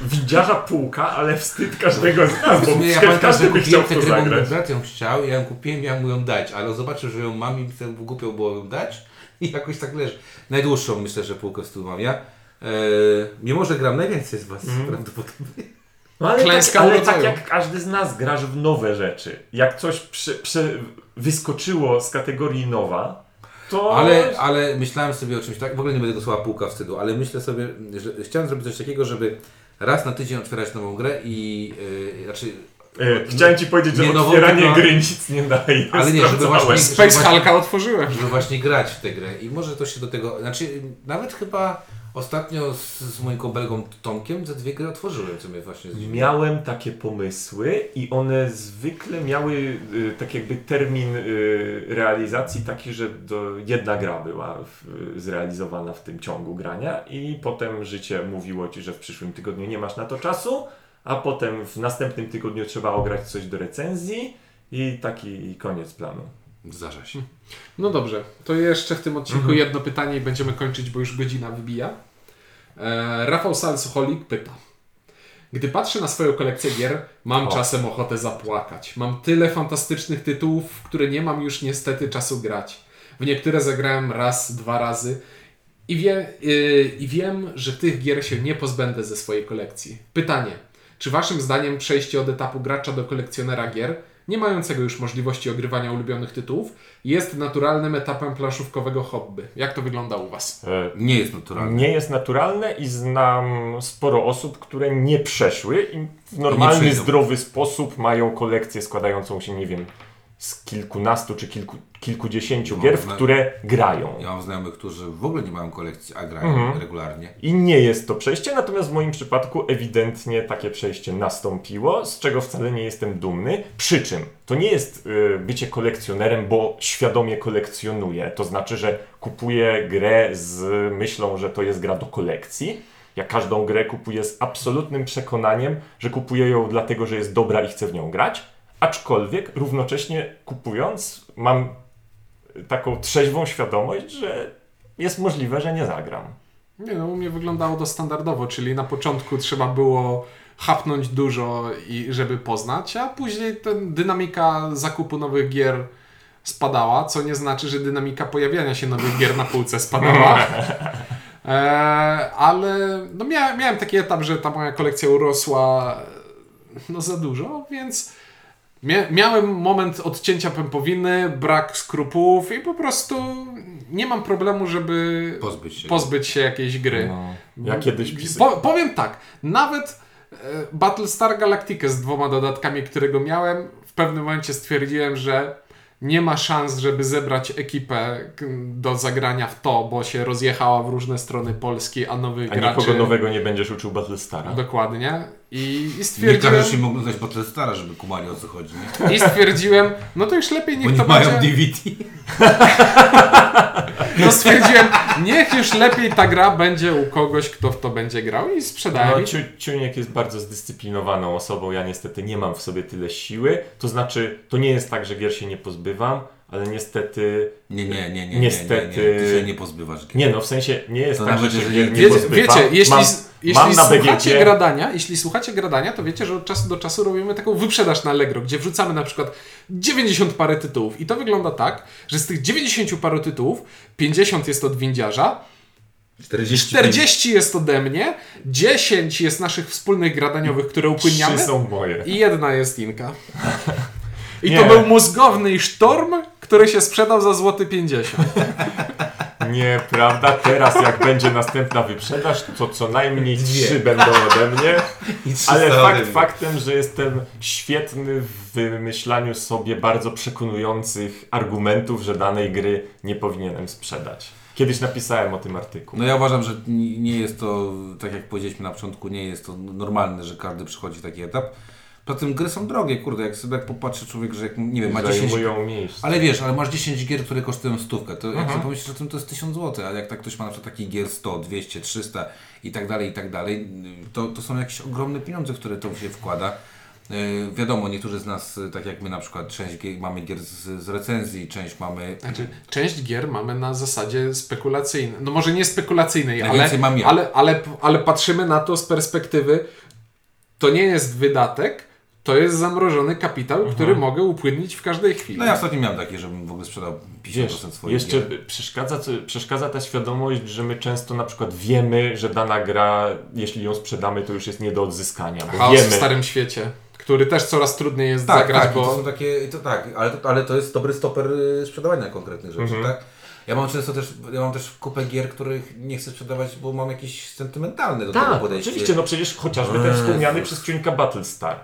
C: widziarza półka, ale wstyd każdego z nas, bo
A: Nie, ja że
C: każdy by chciał
A: tę grę, bo chciał, ja ją kupiłem, miałem mu ją dać, ale zobaczył, że ją mam i głupio było ją dać i jakoś tak leży. Najdłuższą myślę, że półkę z mam ja. Eee, mimo, że gram najwięcej z Was
C: Mhm.
A: prawdopodobnie.
C: No, ale,
B: Klęska
C: tak, ale tak jak każdy z nas grasz w nowe rzeczy. Jak coś prze, prze, wyskoczyło z kategorii nowa, to...
A: Ale, ale myślałem sobie o czymś tak, w ogóle nie będę tego słowa półka wstydu, ale myślę sobie, że chciałem zrobić coś takiego, żeby raz na tydzień otwierać nową grę i yy, znaczy
C: E, Chciałem ci powiedzieć, że
A: nową,
C: otwieranie gry nic nie daje.
A: Ale nie, żeby właśnie-
B: Space Hulka otworzyłem.
A: żeby właśnie grać w tę grę i może to się do tego, znaczy nawet chyba ostatnio z, z moim kombelgą Tomkiem ze dwie gry otworzyłem, co mnie właśnie zdziwiło.
C: Miałem takie pomysły i one zwykle miały y, tak jakby termin y, realizacji taki, że do, jedna gra była w, zrealizowana w tym ciągu grania i potem życie mówiło Ci, że w przyszłym tygodniu nie masz na to czasu, a potem w następnym tygodniu trzeba ograć coś do recenzji i taki koniec planu.
A: Zdarza się.
B: No dobrze, to jeszcze w tym odcinku
C: Mhm.
B: jedno pytanie i będziemy kończyć, bo już godzina wybija. E, Rafał Salsoholik pyta. Gdy patrzę na swoją kolekcję gier, mam
C: O.
B: czasem ochotę zapłakać. Mam tyle fantastycznych tytułów, w które nie mam już niestety czasu grać. W niektóre zagrałem raz, dwa razy i, wie, yy, i wiem, że tych gier się nie pozbędę ze swojej kolekcji. Pytanie. Czy waszym zdaniem przejście od etapu gracza do kolekcjonera gier, nie mającego już możliwości ogrywania ulubionych tytułów, jest naturalnym etapem planszówkowego hobby? Jak to wygląda u was?
C: E,
A: Nie jest naturalne.
C: Nie jest naturalne i znam sporo osób, które nie przeszły i w normalny, zdrowy sposób mają kolekcję składającą się, nie wiem, z kilkunastu czy kilku, kilkudziesięciu gier, w które grają.
A: Ja mam znajomych, którzy w ogóle nie mają kolekcji, a grają
C: Mhm.
A: regularnie.
C: I nie jest to przejście, natomiast w moim przypadku ewidentnie takie przejście nastąpiło, z czego wcale nie jestem dumny. Przy czym to nie jest y, bycie kolekcjonerem, bo świadomie kolekcjonuję. To znaczy, że kupuję grę z myślą, że to jest gra do kolekcji. Ja każdą grę kupuję z absolutnym przekonaniem, że kupuję ją dlatego, że jest dobra i chcę w nią grać. Aczkolwiek równocześnie kupując, mam taką trzeźwą świadomość, że jest możliwe, że nie zagram.
B: Nie no, u mnie wyglądało to standardowo, czyli na początku trzeba było hapnąć dużo, i żeby poznać, a później ten dynamika zakupu nowych gier spadała, co nie znaczy, że dynamika pojawiania się nowych gier na półce spadała. E, ale no miałem, miałem taki etap, że ta moja kolekcja urosła no za dużo, więc miałem moment odcięcia pępowiny, brak skrupułów i po prostu nie mam problemu, żeby
A: Pozbyć się.
B: pozbyć się jakiejś gry.
C: No. Ja kiedyś pisałem.
B: Po, powiem tak, nawet e, Battlestar Galactica z dwoma dodatkami, którego miałem, w pewnym momencie stwierdziłem, że nie ma szans, żeby zebrać ekipę do zagrania w to, bo się rozjechała w różne strony Polski, a nowych
C: A
B: graczy...
C: nikogo nowego nie będziesz uczył Battlestara.
B: Dokładnie. I, i
A: Nie
B: stwierdziłem,
A: każesz im oglądać Battlestara, żeby kumali o co chodzi. Nie?
B: i stwierdziłem, no to już lepiej niech
A: Oni
B: to
A: mają
B: będzie...
A: DVD.
B: No stwierdziłem, niech już lepiej ta gra będzie u kogoś, kto w to będzie grał i sprzedałem.
C: No, Ciu- Ciuniek jest bardzo zdyscyplinowaną osobą, ja niestety nie mam w sobie tyle siły. To znaczy, to nie jest tak, że gier się nie pozbywam, ale niestety...
A: Nie, nie, nie, nie.
C: Niestety-
A: Nie, nie, ty się nie pozbywasz gier.
C: Nie no, w sensie nie jest
A: To
C: tak,
A: nawet
C: że się
A: jeżeli-
C: gier nie
B: Wiecie,
C: pozbywam.
B: wiecie jeśli,
C: mam,
B: jeśli
C: mam
B: słuchacie
C: BGG
B: gradania, jeśli słuchacie gradania, to wiecie, że od czasu do czasu robimy taką wyprzedaż na Allegro, gdzie wrzucamy na przykład 90 parę tytułów i to wygląda tak, że z tych 90 paru tytułów 50 jest od windziarza,
A: 40.
B: 40 jest ode mnie, 10 jest naszych wspólnych gradaniowych, które upłyniamy
C: Trzy są moje.
B: i jedna jest Inka. I
C: Nie.
B: to był mózgowny sztorm, który się sprzedał za złoty 50.
C: Nieprawda, teraz jak będzie następna wyprzedaż, to co najmniej
A: Dwie.
C: trzy będą ode mnie.
A: I 300
C: Ale
A: ode
C: fakt
A: mnie.
C: faktem, że jestem świetny w wymyślaniu sobie bardzo przekonujących argumentów, że danej gry nie powinienem sprzedać. Kiedyś napisałem o tym artykuł.
A: No ja uważam, że ni- nie jest to, tak jak powiedzieliśmy na początku, nie jest to normalne, że każdy przychodzi taki etap. Poza tym gry są drogie, kurde, jak sobie jak popatrzy człowiek, że jak, nie wiem, ma 10...
C: Zajmują miejsce.
A: Ale wiesz, ale masz 10 gier, które kosztują stówkę, to jak
C: Mhm.
A: sobie pomyślisz o tym, to jest 1000 zł, a jak tak ktoś ma na przykład takich gier 100, 200, 300 i tak dalej, i tak dalej, to, to są jakieś ogromne pieniądze, w które to się wkłada. Yy, wiadomo, niektórzy z nas, y, tak jak my na przykład, część gier, mamy gier z, z recenzji, część mamy...
B: Znaczy, część gier mamy na zasadzie spekulacyjnej. No może nie spekulacyjnej, ale,
A: Najwięcej mam ja.
B: ale, ale, ale patrzymy na to z perspektywy, to nie jest wydatek, to jest zamrożony kapitał, który mogę upłynnić w każdej chwili.
A: No ja ostatnio miałem takie, żebym w ogóle sprzedał 50%
C: Wiesz,
A: swoich
C: jeszcze
A: gier.
C: przeszkadza, przeszkadza ta świadomość, że my często na przykład wiemy, że dana gra, jeśli ją sprzedamy, to już jest nie do odzyskania, bo
B: Chaos
C: wiemy.
B: w Starym Świecie, który też coraz trudniej jest
A: Tak,
B: zagrać,
A: tak,
B: bo...
A: to są takie, to tak, ale to, ale to jest dobry stoper y, sprzedawania konkretnych rzeczy,
C: Mhm.
A: tak? Ja mam często też, ja mam też kupę gier, których nie chcę sprzedawać, bo mam jakieś sentymentalne do tego
C: Tak,
A: podejście.
C: oczywiście, no przecież chociażby ten wspomniany przez Ciuńka Battlestar.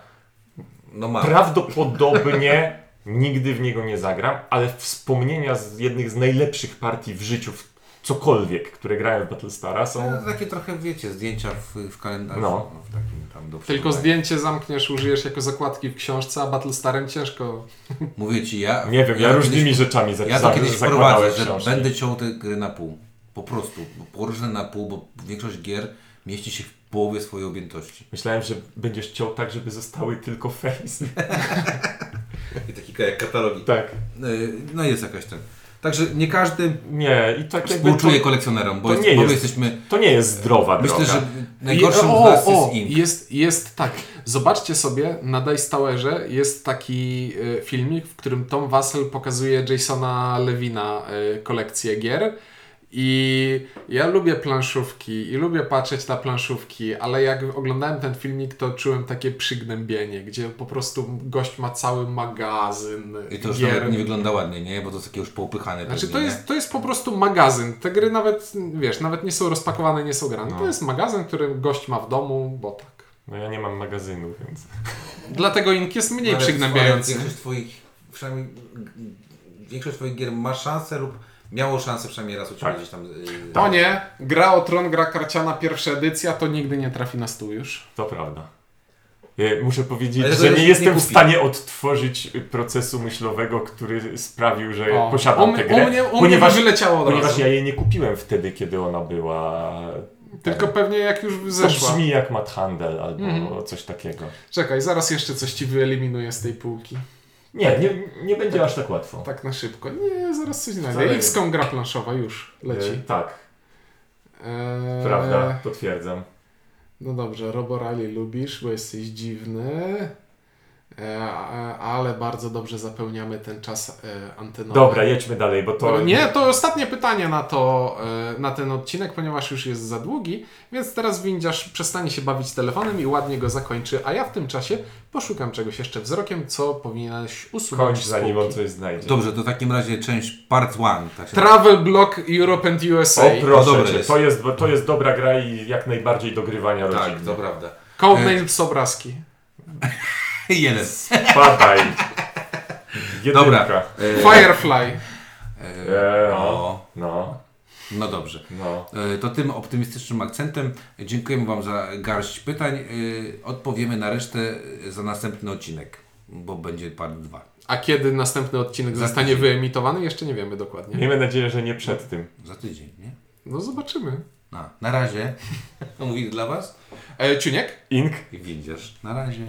A: No mam.
C: Prawdopodobnie nigdy w niego nie zagram, ale wspomnienia z jednych z najlepszych partii w życiu, w cokolwiek, które grałem w Battlestara są...
A: No, takie trochę, wiecie, zdjęcia w, w kalendarzu.
C: No.
A: w takim tam do
B: Tylko zdjęcie zamkniesz, użyjesz jako zakładki w książce, a Battlestarem ciężko.
A: Mówię Ci, ja...
C: Nie wiem, ja, różnymi
A: kiedyś,
C: rzeczami za,
A: Ja to kiedyś
C: zakładałem
A: wprowadzę, że będę ciął te gry na pół. Po prostu. Poróżne na pół, bo większość gier mieści się w połowie swojej objętości.
C: Myślałem, że będziesz ciął tak, żeby zostały tylko face.
A: I takie jak katalogi.
C: tak.
A: Y, No jest jakaś ten. Także nie każdy
C: Nie, i tak
A: współczuje
C: to,
A: kolekcjonerom, bo,
C: to
A: jest,
C: nie
A: bo
C: jest-
A: jesteśmy...
C: to nie jest zdrowa
A: Myślę,
C: droga.
A: że najgorszym
B: I,
A: z nas
B: o,
A: jest
B: o,
A: Ink.
B: jest, jest tak. Zobaczcie sobie na Dice Towerze jest taki e, filmik, w którym Tom Wassel pokazuje Jasona Lewina e, kolekcję gier. I ja lubię planszówki i lubię patrzeć na planszówki, ale jak oglądałem ten filmik, to czułem takie przygnębienie, gdzie po prostu gość ma cały magazyn
A: I to już
B: gier.
A: nawet nie wygląda ładnie, nie? Bo to jest takie już poupychane.
B: Znaczy
A: pewnie,
B: to
A: nie?
B: jest, to jest po prostu magazyn. Te gry nawet, wiesz, nawet nie są rozpakowane, nie są grane.
C: No.
B: To jest magazyn, który gość ma w domu, bo tak.
C: No ja nie mam magazynu, więc...
B: Dlatego Ink jest mniej
A: Ale-
B: przygnębiający.
A: Większość twoich, przynajmniej większość twoich gier ma szansę lub miało szansę przynajmniej raz u Ciebie
C: Tak.
A: gdzieś tam... y,
B: To nie, gra o tron, gra karciana, pierwsza edycja, to nigdy nie trafi na stół już.
C: To prawda. Muszę powiedzieć,
A: Ale to
C: że nie
A: nie
C: jestem w
A: kupi.
C: stanie odtworzyć procesu myślowego, który sprawił, że
B: O,
C: posiadam tę
B: mnie-
C: grę.
B: u mnie, u mnie
C: ponieważ,
B: by wyleciało od
C: ponieważ
B: razu.
C: ja jej nie kupiłem wtedy, kiedy ona była...
B: Tylko pewnie jak już
C: To
B: zeszła.
C: brzmi jak Mad Handel albo
B: Mhm.
C: coś takiego.
B: Czekaj, zaraz jeszcze coś ci wyeliminuję z tej półki.
C: Nie, nie, nie będzie aż tak łatwo.
B: Tak na szybko. Nie, zaraz coś znajdę. XCOM gra planszowa już leci.
C: E, tak,
B: Eee,
C: prawda, potwierdzam.
B: No dobrze, Robo Rally lubisz, bo jesteś dziwny. E, ale bardzo dobrze zapełniamy ten czas e, antenowy.
C: Dobra, jedźmy dalej, bo to...
B: To nie, to ostatnie pytanie na, to, e, na ten odcinek, ponieważ już jest za długi, więc teraz windziarz przestanie się bawić telefonem i ładnie go zakończy, a ja w tym czasie poszukam czegoś jeszcze wzrokiem, co powinieneś usunąć
C: Kończ
B: z
C: zanim on coś znajdzie.
A: Dobrze, to w takim razie część part one. Tak się
B: Travel Block Europe and USA.
C: O proszę
A: dobre
C: cię,
A: jest.
C: to jest, to jest dobra gra i jak najbardziej do grywania
A: Tak, to prawda.
B: Codenames obrazki.
A: Jeden.
C: Padaj. Jedynka.
A: Dobra. E,
B: Firefly.
A: e,
C: E,
A: o,
C: No,
A: no dobrze.
C: no.
A: To tym optymistycznym akcentem dziękujemy Wam za garść pytań. Odpowiemy na resztę za następny odcinek, bo będzie part 2.
B: A kiedy następny odcinek
A: Za
B: zostanie
A: tydzień.
B: wyemitowany? Jeszcze nie wiemy dokładnie.
C: Miejmy nadzieję, że nie przed tym.
A: Za tydzień, nie?
B: No zobaczymy.
A: Na, na razie. Mówi dla Was
B: E, Ciuniek?
C: Ink.
A: i widzisz. Na razie.